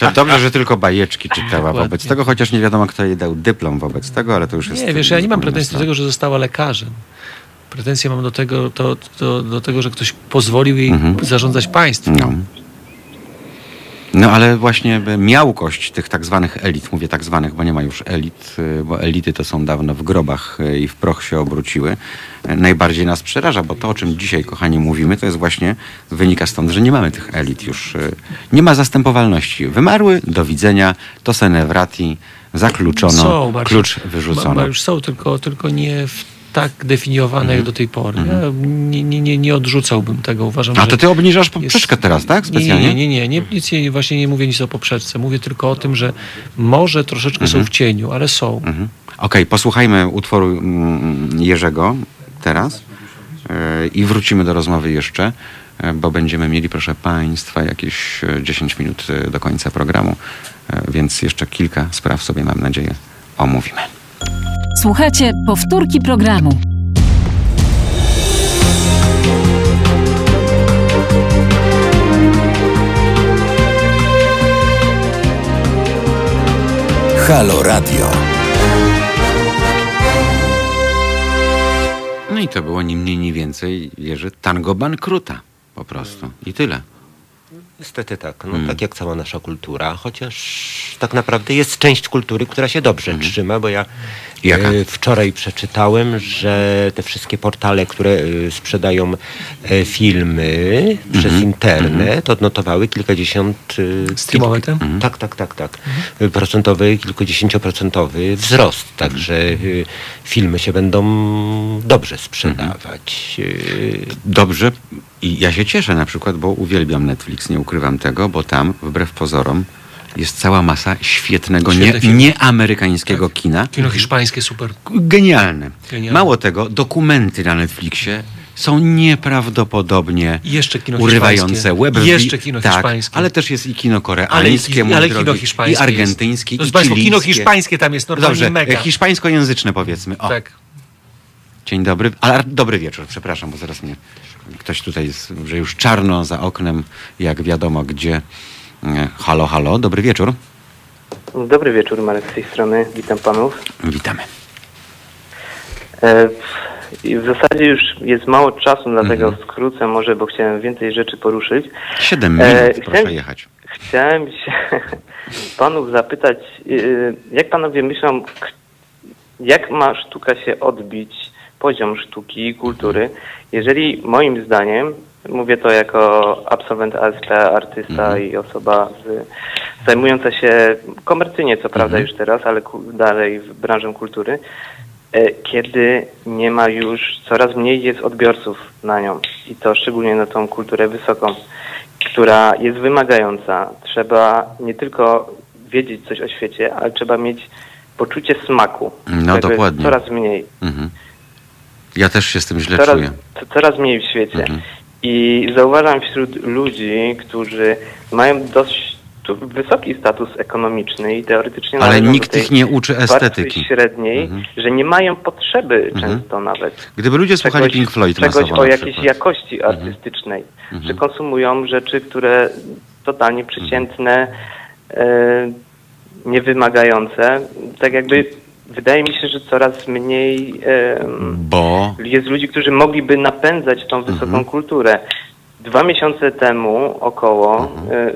To dobrze, że tylko bajeczki czytała Dokładnie. wobec tego, chociaż nie wiadomo, kto jej dał dyplom wobec tego, ale to już jest... Nie, wiesz, ja nie mam pretensji do tego, że została lekarzem. Pretensje mam do tego, to, to, do tego, że ktoś pozwolił jej Mhm. zarządzać państwem. No. No ale właśnie e, miałkość tych tak zwanych elit, mówię tak zwanych, bo nie ma już elit, y, bo elity to są dawno w grobach y, i w proch się obróciły, y, najbardziej nas przeraża, bo to o czym dzisiaj, kochani, mówimy, to jest właśnie, wynika stąd, że nie mamy tych elit już, nie ma zastępowalności. Wymarły, do widzenia, to senewrati, zakluczono, Są, klucz wyrzucono. ma już są, tylko, tylko nie w tak definiowane Mhm. jak do tej pory. Ja nie, nie, nie, nie odrzucałbym tego. Uważam, A to ty obniżasz jest- poprzeczkę teraz, tak? Specjalnie? Nie, nie, nie, nie, nic nie, właśnie nie mówię nic o poprzeczce. Mówię tylko o tym, że może troszeczkę są w cieniu, ale są. Mhm. Okej, posłuchajmy utworu mm, Jerzego teraz e, i wrócimy do rozmowy jeszcze, e, bo będziemy mieli, proszę Państwa, jakieś e, 10 minut e, do końca programu, więc jeszcze kilka spraw sobie, mam nadzieję, omówimy. Słuchajcie, powtórki programu. Halo Radio. No i to było ni mniej, ni więcej, Jerzy, tango bankruta po prostu. I tyle. Niestety tak, no, Mm. tak jak cała nasza kultura, chociaż tak naprawdę jest część kultury, która się dobrze trzyma, bo ja. Jaka? e, wczoraj przeczytałem, że te wszystkie portale, które e, sprzedają e, filmy przez Mhm. internet, odnotowały kilkadziesiąt... Streamowe kilk- te? Tak, tak, tak, tak. E, Procentowy, kilkudziesięcioprocentowy wzrost, także filmy się będą dobrze sprzedawać. Dobrze. I ja się cieszę na przykład, bo uwielbiam Netflix, nie ukrywam tego, bo tam, wbrew pozorom, jest cała masa świetnego, Świetne nie, nieamerykańskiego kina. Kino hiszpańskie super. Genialne. Genialne. Mało tego, dokumenty na Netflixie są nieprawdopodobnie I urywające. I jeszcze kino tak, hiszpańskie. Ale też jest i kino Ale, koreańskie, ale drogi, kino hiszpańskie i argentyńskie, jest. To i Państwo, kino hiszpańskie tam jest normalnie Dobrze, mega. hiszpańskojęzyczne powiedzmy. O, Tak. Dzień dobry, ale dobry wieczór, przepraszam, bo zaraz mnie ktoś tutaj jest, że już czarno za oknem, jak wiadomo gdzie. E, Halo, halo, dobry wieczór. Dobry wieczór, Marek z tej strony. Witam panów. Witamy. E, i w zasadzie już jest mało czasu, dlatego Mhm. skrócę może, bo chciałem więcej rzeczy poruszyć. Siedem E, minut, proszę chciałem- jechać. Chciałem się panów zapytać, jak panowie myślą, jak ma sztuka się odbić, poziom sztuki i kultury, jeżeli moim zdaniem, mówię to jako absolwent ASP, artysta Mhm. i osoba z, zajmująca się komercyjnie, co prawda Mhm. już teraz, ale dalej w branżę kultury, e, kiedy nie ma już, coraz mniej jest odbiorców na nią i to szczególnie na tą kulturę wysoką, która jest wymagająca. Trzeba nie tylko wiedzieć coś o świecie, ale trzeba mieć poczucie smaku. No, dokładnie. Coraz mniej. Mhm. Ja też się z tym źle Coraz, czuję. co- coraz mniej w świecie. Mhm. I zauważam wśród ludzi, którzy mają dość wysoki status ekonomiczny i teoretycznie Ale nikt ich nie uczy estetyki. średniej, Mhm. że nie mają potrzeby Mhm. często nawet Gdyby ludzie słuchali czegoś, Pink Floyd czegoś o jakiejś jakości artystycznej, że konsumują rzeczy, które totalnie przeciętne, e, niewymagające. Tak jakby wydaje mi się, że coraz mniej Bo jest ludzi, którzy mogliby napędzać tą wysoką Mhm. kulturę. Dwa miesiące temu około, Mhm. e,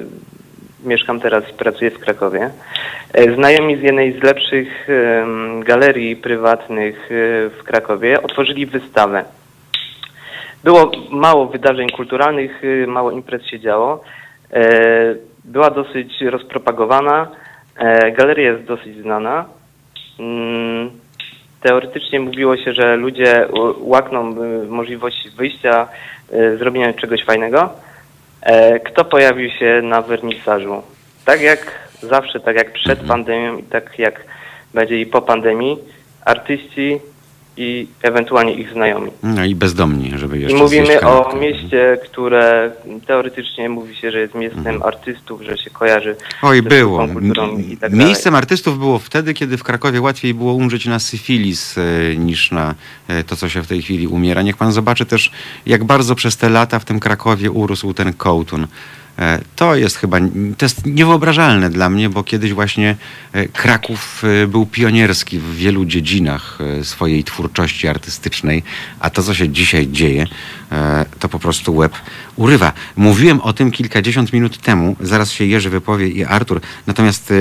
mieszkam teraz i pracuję w Krakowie, e, znajomi z jednej z lepszych galerii prywatnych e, w Krakowie otworzyli wystawę. Było mało wydarzeń kulturalnych, mało imprez się działo. Była dosyć rozpropagowana. Galeria jest dosyć znana. Mm, Teoretycznie mówiło się, że ludzie łakną y, możliwości wyjścia, y, zrobienia czegoś fajnego. E, Kto pojawił się na wernisażu? Tak jak zawsze, tak jak przed pandemią i tak jak będzie i po pandemii, artyści i ewentualnie ich znajomi. no i bezdomni, żeby I jeszcze mówimy zjeść o mieście, które teoretycznie mówi się, że jest miastem artystów, że się kojarzy Mhm. Oj, było. i tak Miejscem artystów było wtedy, kiedy w Krakowie łatwiej było umrzeć na syfilis e, niż na e, to, co się w tej chwili umiera. Niech pan zobaczy też, jak bardzo przez te lata w tym Krakowie urósł ten kołtun. E, To jest chyba, to jest niewyobrażalne dla mnie, bo kiedyś właśnie e, Kraków e, był pionierski w wielu dziedzinach swojej twórczości artystycznej, a to, co się dzisiaj dzieje, to po prostu łeb urywa. Mówiłem o tym kilkadziesiąt minut temu, zaraz się Jerzy wypowie i Artur, natomiast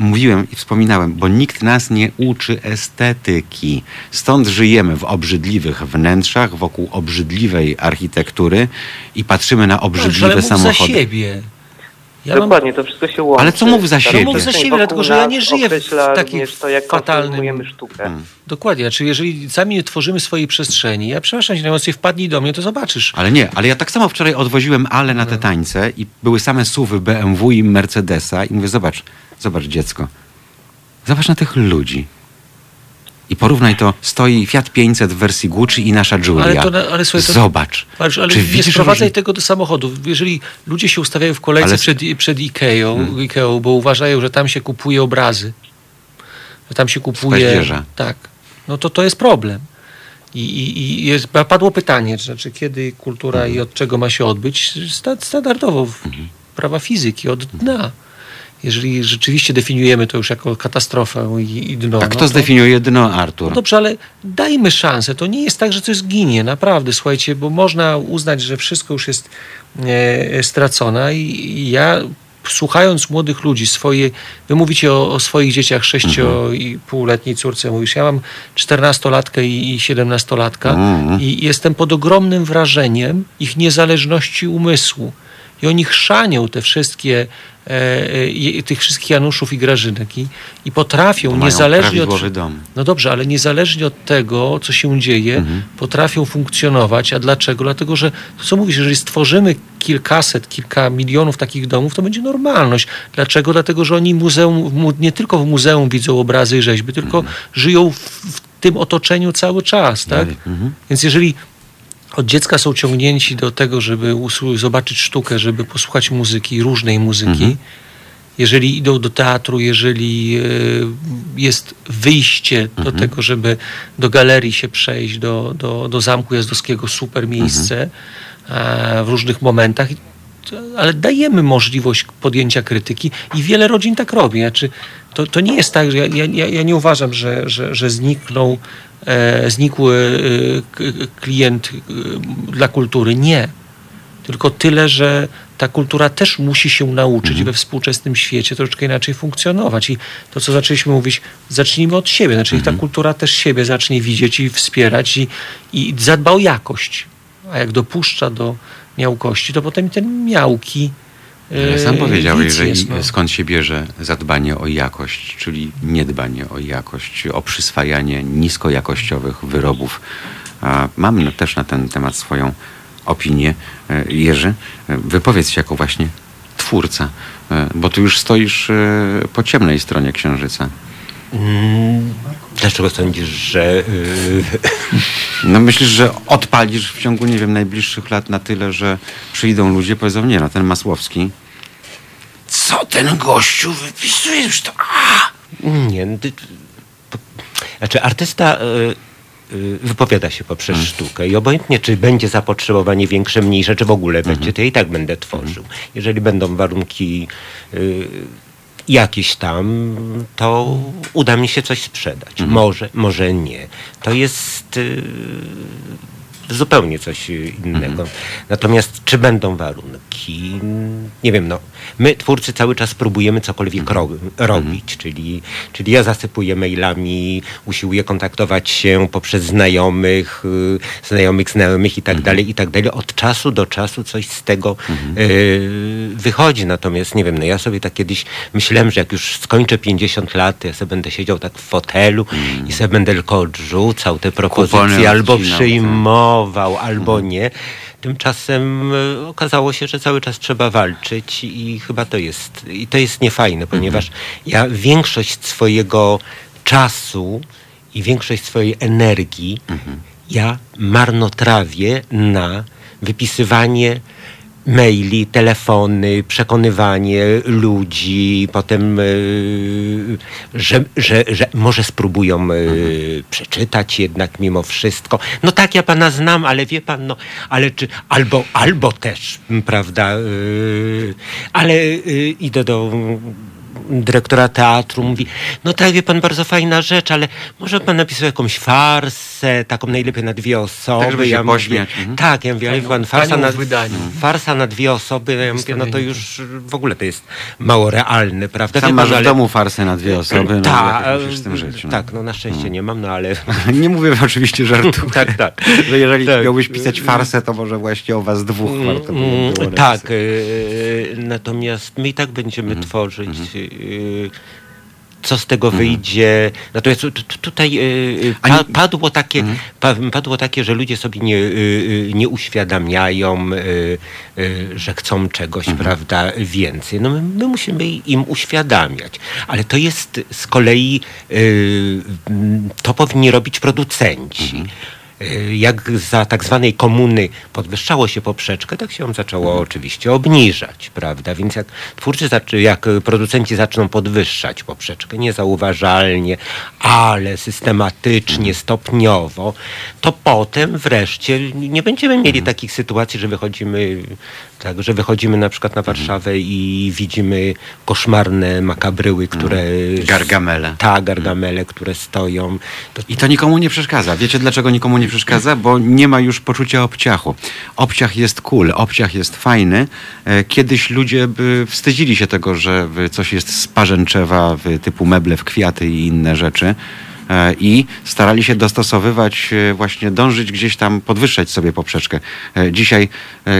mówiłem i wspominałem, bo nikt nas nie uczy estetyki. Stąd żyjemy w obrzydliwych wnętrzach, wokół obrzydliwej architektury i patrzymy na Ale obrzydliwe za samochody. siebie. Ja mam, Dokładnie, to wszystko się łączy. Ale co mów za Ta siebie? mów za siebie, wokół dlatego że ja nie żyję w określa takim również to, jak fatalnym- sztukę. Mm. dokładnie, znaczy jeżeli sami nie tworzymy swojej przestrzeni, ja przepraszam cię najmocniej, wpadnij do mnie, to zobaczysz. Ale nie, ale ja tak samo wczoraj odwoziłem Ale na te No. tańce i były same suwy BMW i Mercedesa i mówię, zobacz, zobacz dziecko, zobacz na tych ludzi. I porównaj to, stoi Fiat 500 w wersji Gucci i nasza Giulia. Ale to ale słuchaj, to- Zobacz. Ale, ale Czy nie sprowadzaj różni- tego do samochodów. Jeżeli ludzie się ustawiają w kolejce Ale- przed, przed Ikeą, Hmm. Ikeą, bo uważają, że tam się kupuje obrazy, że tam się kupuje... Tak. No to to jest problem. I, i, i jest, padło pytanie, to znaczy kiedy kultura Mhm. i od czego ma się odbyć? Sta- Standardowo w prawa fizyki, od dna. Jeżeli rzeczywiście definiujemy to już jako katastrofę i, i dno. A no kto to- zdefiniuje dno, Artur? no dobrze, ale dajmy szansę. To nie jest tak, że coś zginie, naprawdę, słuchajcie, bo można uznać, że wszystko już jest e, stracone i, ja słuchając młodych ludzi, swoje, wy mówicie o, o swoich dzieciach sześcio i półletniej córce, mówisz, ja mam czternastolatkę i siedemnastolatka Mhm. i jestem pod ogromnym wrażeniem ich niezależności umysłu. I oni chrzanią te wszystkie, e, e, tych wszystkich Januszów i Grażynek i, i potrafią niezależnie od, dom. no dobrze, ale niezależnie od tego, co się dzieje, Mhm. potrafią funkcjonować. A dlaczego? Dlatego, że to co mówisz, jeżeli stworzymy kilkaset, kilka milionów takich domów, to będzie normalność. Dlaczego? Dlatego, że oni muzeum, nie tylko w muzeum widzą obrazy i rzeźby, tylko Mhm. żyją w, w tym otoczeniu cały czas. Tak? Mhm. Więc jeżeli od dziecka są ciągnięci do tego, żeby zobaczyć sztukę, żeby posłuchać muzyki, różnej muzyki, Mhm. jeżeli idą do teatru, jeżeli e, jest wyjście do tego, żeby do galerii się przejść, do, do, do Zamku Jazdowskiego, super miejsce e, w różnych momentach, ale dajemy możliwość podjęcia krytyki i wiele rodzin tak robi. Znaczy, to, to nie jest tak, że ja, ja, ja- nie uważam, że, że, że zniknął, e, znikł e, klient e, dla kultury. Nie. Tylko tyle, że ta kultura też musi się nauczyć we współczesnym świecie troszeczkę inaczej funkcjonować. I to, co zaczęliśmy mówić, zacznijmy od siebie. Znaczy, niech ta kultura też siebie zacznie widzieć i wspierać i, i zadba o jakość. A jak dopuszcza do miałkości, to potem ten miałki. Ale e, Sam powiedziałeś, że jest, no. skąd się bierze zadbanie o jakość, czyli niedbanie o jakość, o przyswajanie niskojakościowych wyrobów. A mam na- też na ten temat swoją opinię. E, Jerzy, e, wypowiedz się jako właśnie twórca, bo tu już stoisz po ciemnej stronie księżyca. Mm, Dlaczego sądzisz, że... y, No myślisz, że odpalisz w ciągu, nie wiem, najbliższych lat na tyle, że przyjdą ludzie, powiedzą, nie no, ten Masłowski, co ten gościu wypisuje? Już to, a! Nie. no, ty- po- Znaczy, artysta y, y, wypowiada się poprzez sztukę i obojętnie, czy będzie zapotrzebowanie większe, mniejsze, czy w ogóle będzie, to ja i tak będę tworzył. Jeżeli będą warunki y, jakieś tam, to uda mi się coś sprzedać. Może, może nie. To jest y, zupełnie coś innego. Natomiast czy będą warunki? Nie wiem, no. My, twórcy, cały czas próbujemy cokolwiek ro- robić, czyli, czyli ja zasypuję mailami, usiłuję kontaktować się poprzez znajomych, y, znajomych znajomych i tak dalej, i tak dalej. Od czasu do czasu coś z tego y, wychodzi. Natomiast, nie wiem, no ja sobie tak kiedyś myślałem, że jak już skończę 50 lat, ja sobie będę siedział tak w fotelu i sobie będę tylko odrzucał te propozycje albo tak. przyjmował, albo nie. Tymczasem e, okazało się, że cały czas trzeba walczyć i chyba to jest, i to jest niefajne, ponieważ ja większość swojego czasu i większość swojej energii ja marnotrawię na wypisywanie maili, telefony, przekonywanie ludzi, potem, y, że, że, że może spróbują y, przeczytać jednak mimo wszystko. No tak, ja pana znam, ale wie pan, no, ale czy, albo, albo też, prawda, y, ale idę do dyrektora teatru, mówi, no tak, wie pan, bardzo fajna rzecz, ale może pan napisał jakąś farsę, taką najlepiej na dwie osoby. Tak, żeby się ja mówię. Mhm. Tak, ja mówię, ale pan, farsa na, w wydaniu. farsa na dwie osoby, no ja mówię, no to już w ogóle to jest mało realne, prawda? Sam masz pan, w ale- domu farsę na dwie osoby, no Ta, jak z tym. No. Tak, no na szczęście nie mam, no ale... Nie mówię oczywiście żartu. Tak, tak. Że jeżeli Tak. miałbyś pisać farsę, to może właśnie o was dwóch warto Mm, było tak, y, natomiast my i tak będziemy Mhm. tworzyć. Y, co z tego wyjdzie. Natomiast tu- tu- tutaj y, y, pa, padło, takie, Mhm. pa, padło takie, że ludzie sobie nie, nie uświadamiają, że chcą czegoś, Mhm. prawda, więcej. No my, my musimy im uświadamiać. Ale to jest z kolei, to powinni robić producenci. Mhm. Y, jak za tak zwanej komuny podwyższało się poprzeczkę, tak się ją zaczęło oczywiście obniżać, prawda? Więc jak twórcy, jak producenci zaczną podwyższać poprzeczkę niezauważalnie, ale systematycznie, stopniowo, to potem wreszcie nie będziemy mieli takich sytuacji, że wychodzimy, tak, że wychodzimy na przykład na Warszawę i widzimy koszmarne makabryły, które... Gargamele. Tak, gargamele, które stoją. To, I to nikomu nie przeszkadza. Wiecie dlaczego nikomu nie przeszkadza? Bo nie ma już poczucia obciachu. Obciach jest cool, obciach jest fajny. E, Kiedyś ludzie by wstydzili się tego, że coś jest z parzęczewa, typu meble w kwiaty i inne rzeczy. E, I starali się dostosowywać, e, właśnie dążyć gdzieś tam, podwyższać sobie poprzeczkę. E, Dzisiaj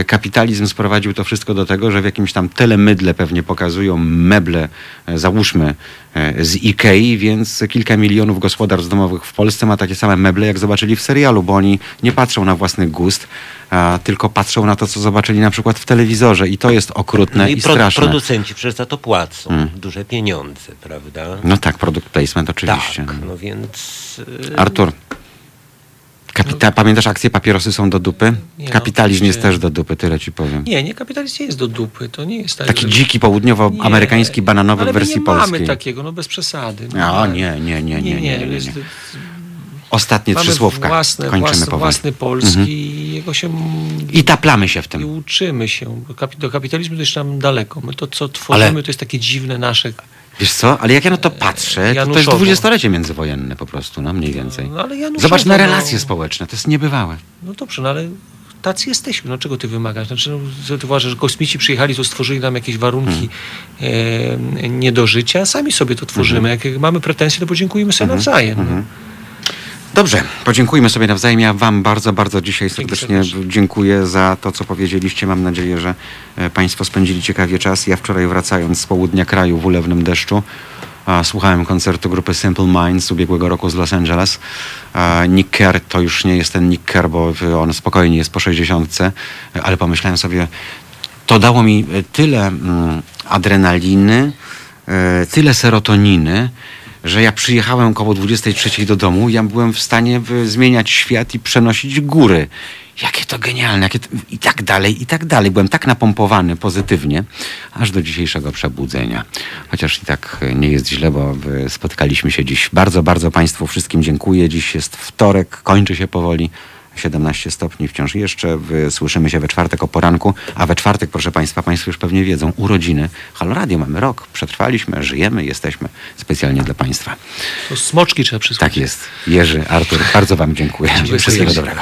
kapitalizm sprowadził to wszystko do tego, że w jakimś tam telemydle pewnie pokazują meble, załóżmy z Ikei, więc kilka milionów gospodarstw domowych w Polsce ma takie same meble, jak zobaczyli w serialu, bo oni nie patrzą na własny gust, a tylko patrzą na to, co zobaczyli na przykład w telewizorze i to jest okrutne no i, i pro, straszne. producenci przecież za to płacą duże pieniądze, prawda? No tak, produkt placement oczywiście. tak, no więc... y, Artur, kapita- pamiętasz akcję papierosy są do dupy? Nie, no, Kapitalizm jest też do dupy, tyle ci powiem. Nie, nie kapitalizm nie jest do dupy. To nie jest tak. Taki że- dziki południowoamerykański Nie, bananowy ale w wersji nie polskiej. mamy takiego, no bez przesady. O, nie, nie, nie, nie, nie, nie, nie. jest- Ostatnie trzy Mamy słówka. własne, Kończymy powoli. własny polski Mhm. i jego się I taplamy się w i tym. uczymy się. Do kapi- Do kapitalizmu to jeszcze nam daleko. My to, co tworzymy, Ale- to jest takie dziwne nasze. Wiesz co, ale jak ja na to patrzę, to, to jest dwudziestolecie międzywojenne po prostu, no mniej więcej. No, ale Januszowo, Zobacz na no. relacje społeczne, to jest niebywałe. No dobrze, no ale tacy jesteśmy. No czego ty wymagasz? Znaczy, no, ty uważasz, że kosmici przyjechali, to stworzyli nam jakieś warunki Hmm. e, nie do życia, sami sobie to tworzymy. Jak mamy pretensje, to podziękujemy sobie nawzajem. No. Dobrze, podziękujmy sobie nawzajem. Ja Wam bardzo, bardzo dzisiaj serdecznie dziękuję za to, co powiedzieliście. Mam nadzieję, że e, Państwo spędzili ciekawie czas. Ja wczoraj wracając z południa kraju w ulewnym deszczu, słuchałem koncertu grupy Simple Minds z ubiegłego roku z Los Angeles. Nick Kerr to już nie jest ten Nick Kerr, bo on spokojnie jest po 60, ale pomyślałem sobie, to dało mi e, tyle mm, adrenaliny, e, tyle serotoniny, że ja przyjechałem koło 23 do domu, ja byłem w stanie zmieniać świat i przenosić góry. Jakie to genialne, jakie to, i tak dalej, i tak dalej. Byłem tak napompowany pozytywnie, aż do dzisiejszego przebudzenia. Chociaż i tak e, nie jest źle, bo e, spotkaliśmy się dziś. Bardzo, bardzo Państwu wszystkim dziękuję. Dziś jest wtorek, kończy się powoli. 17 stopni wciąż jeszcze. Słyszymy się we czwartek o poranku, a we czwartek, proszę Państwa, Państwo już pewnie wiedzą, urodziny. Halo Radio, mamy rok, przetrwaliśmy, żyjemy, jesteśmy specjalnie dla Państwa. To smoczki trzeba przysłać. Tak jest. Jerzy, Artur, bardzo Wam dziękuję. Wszystkiego dobrego.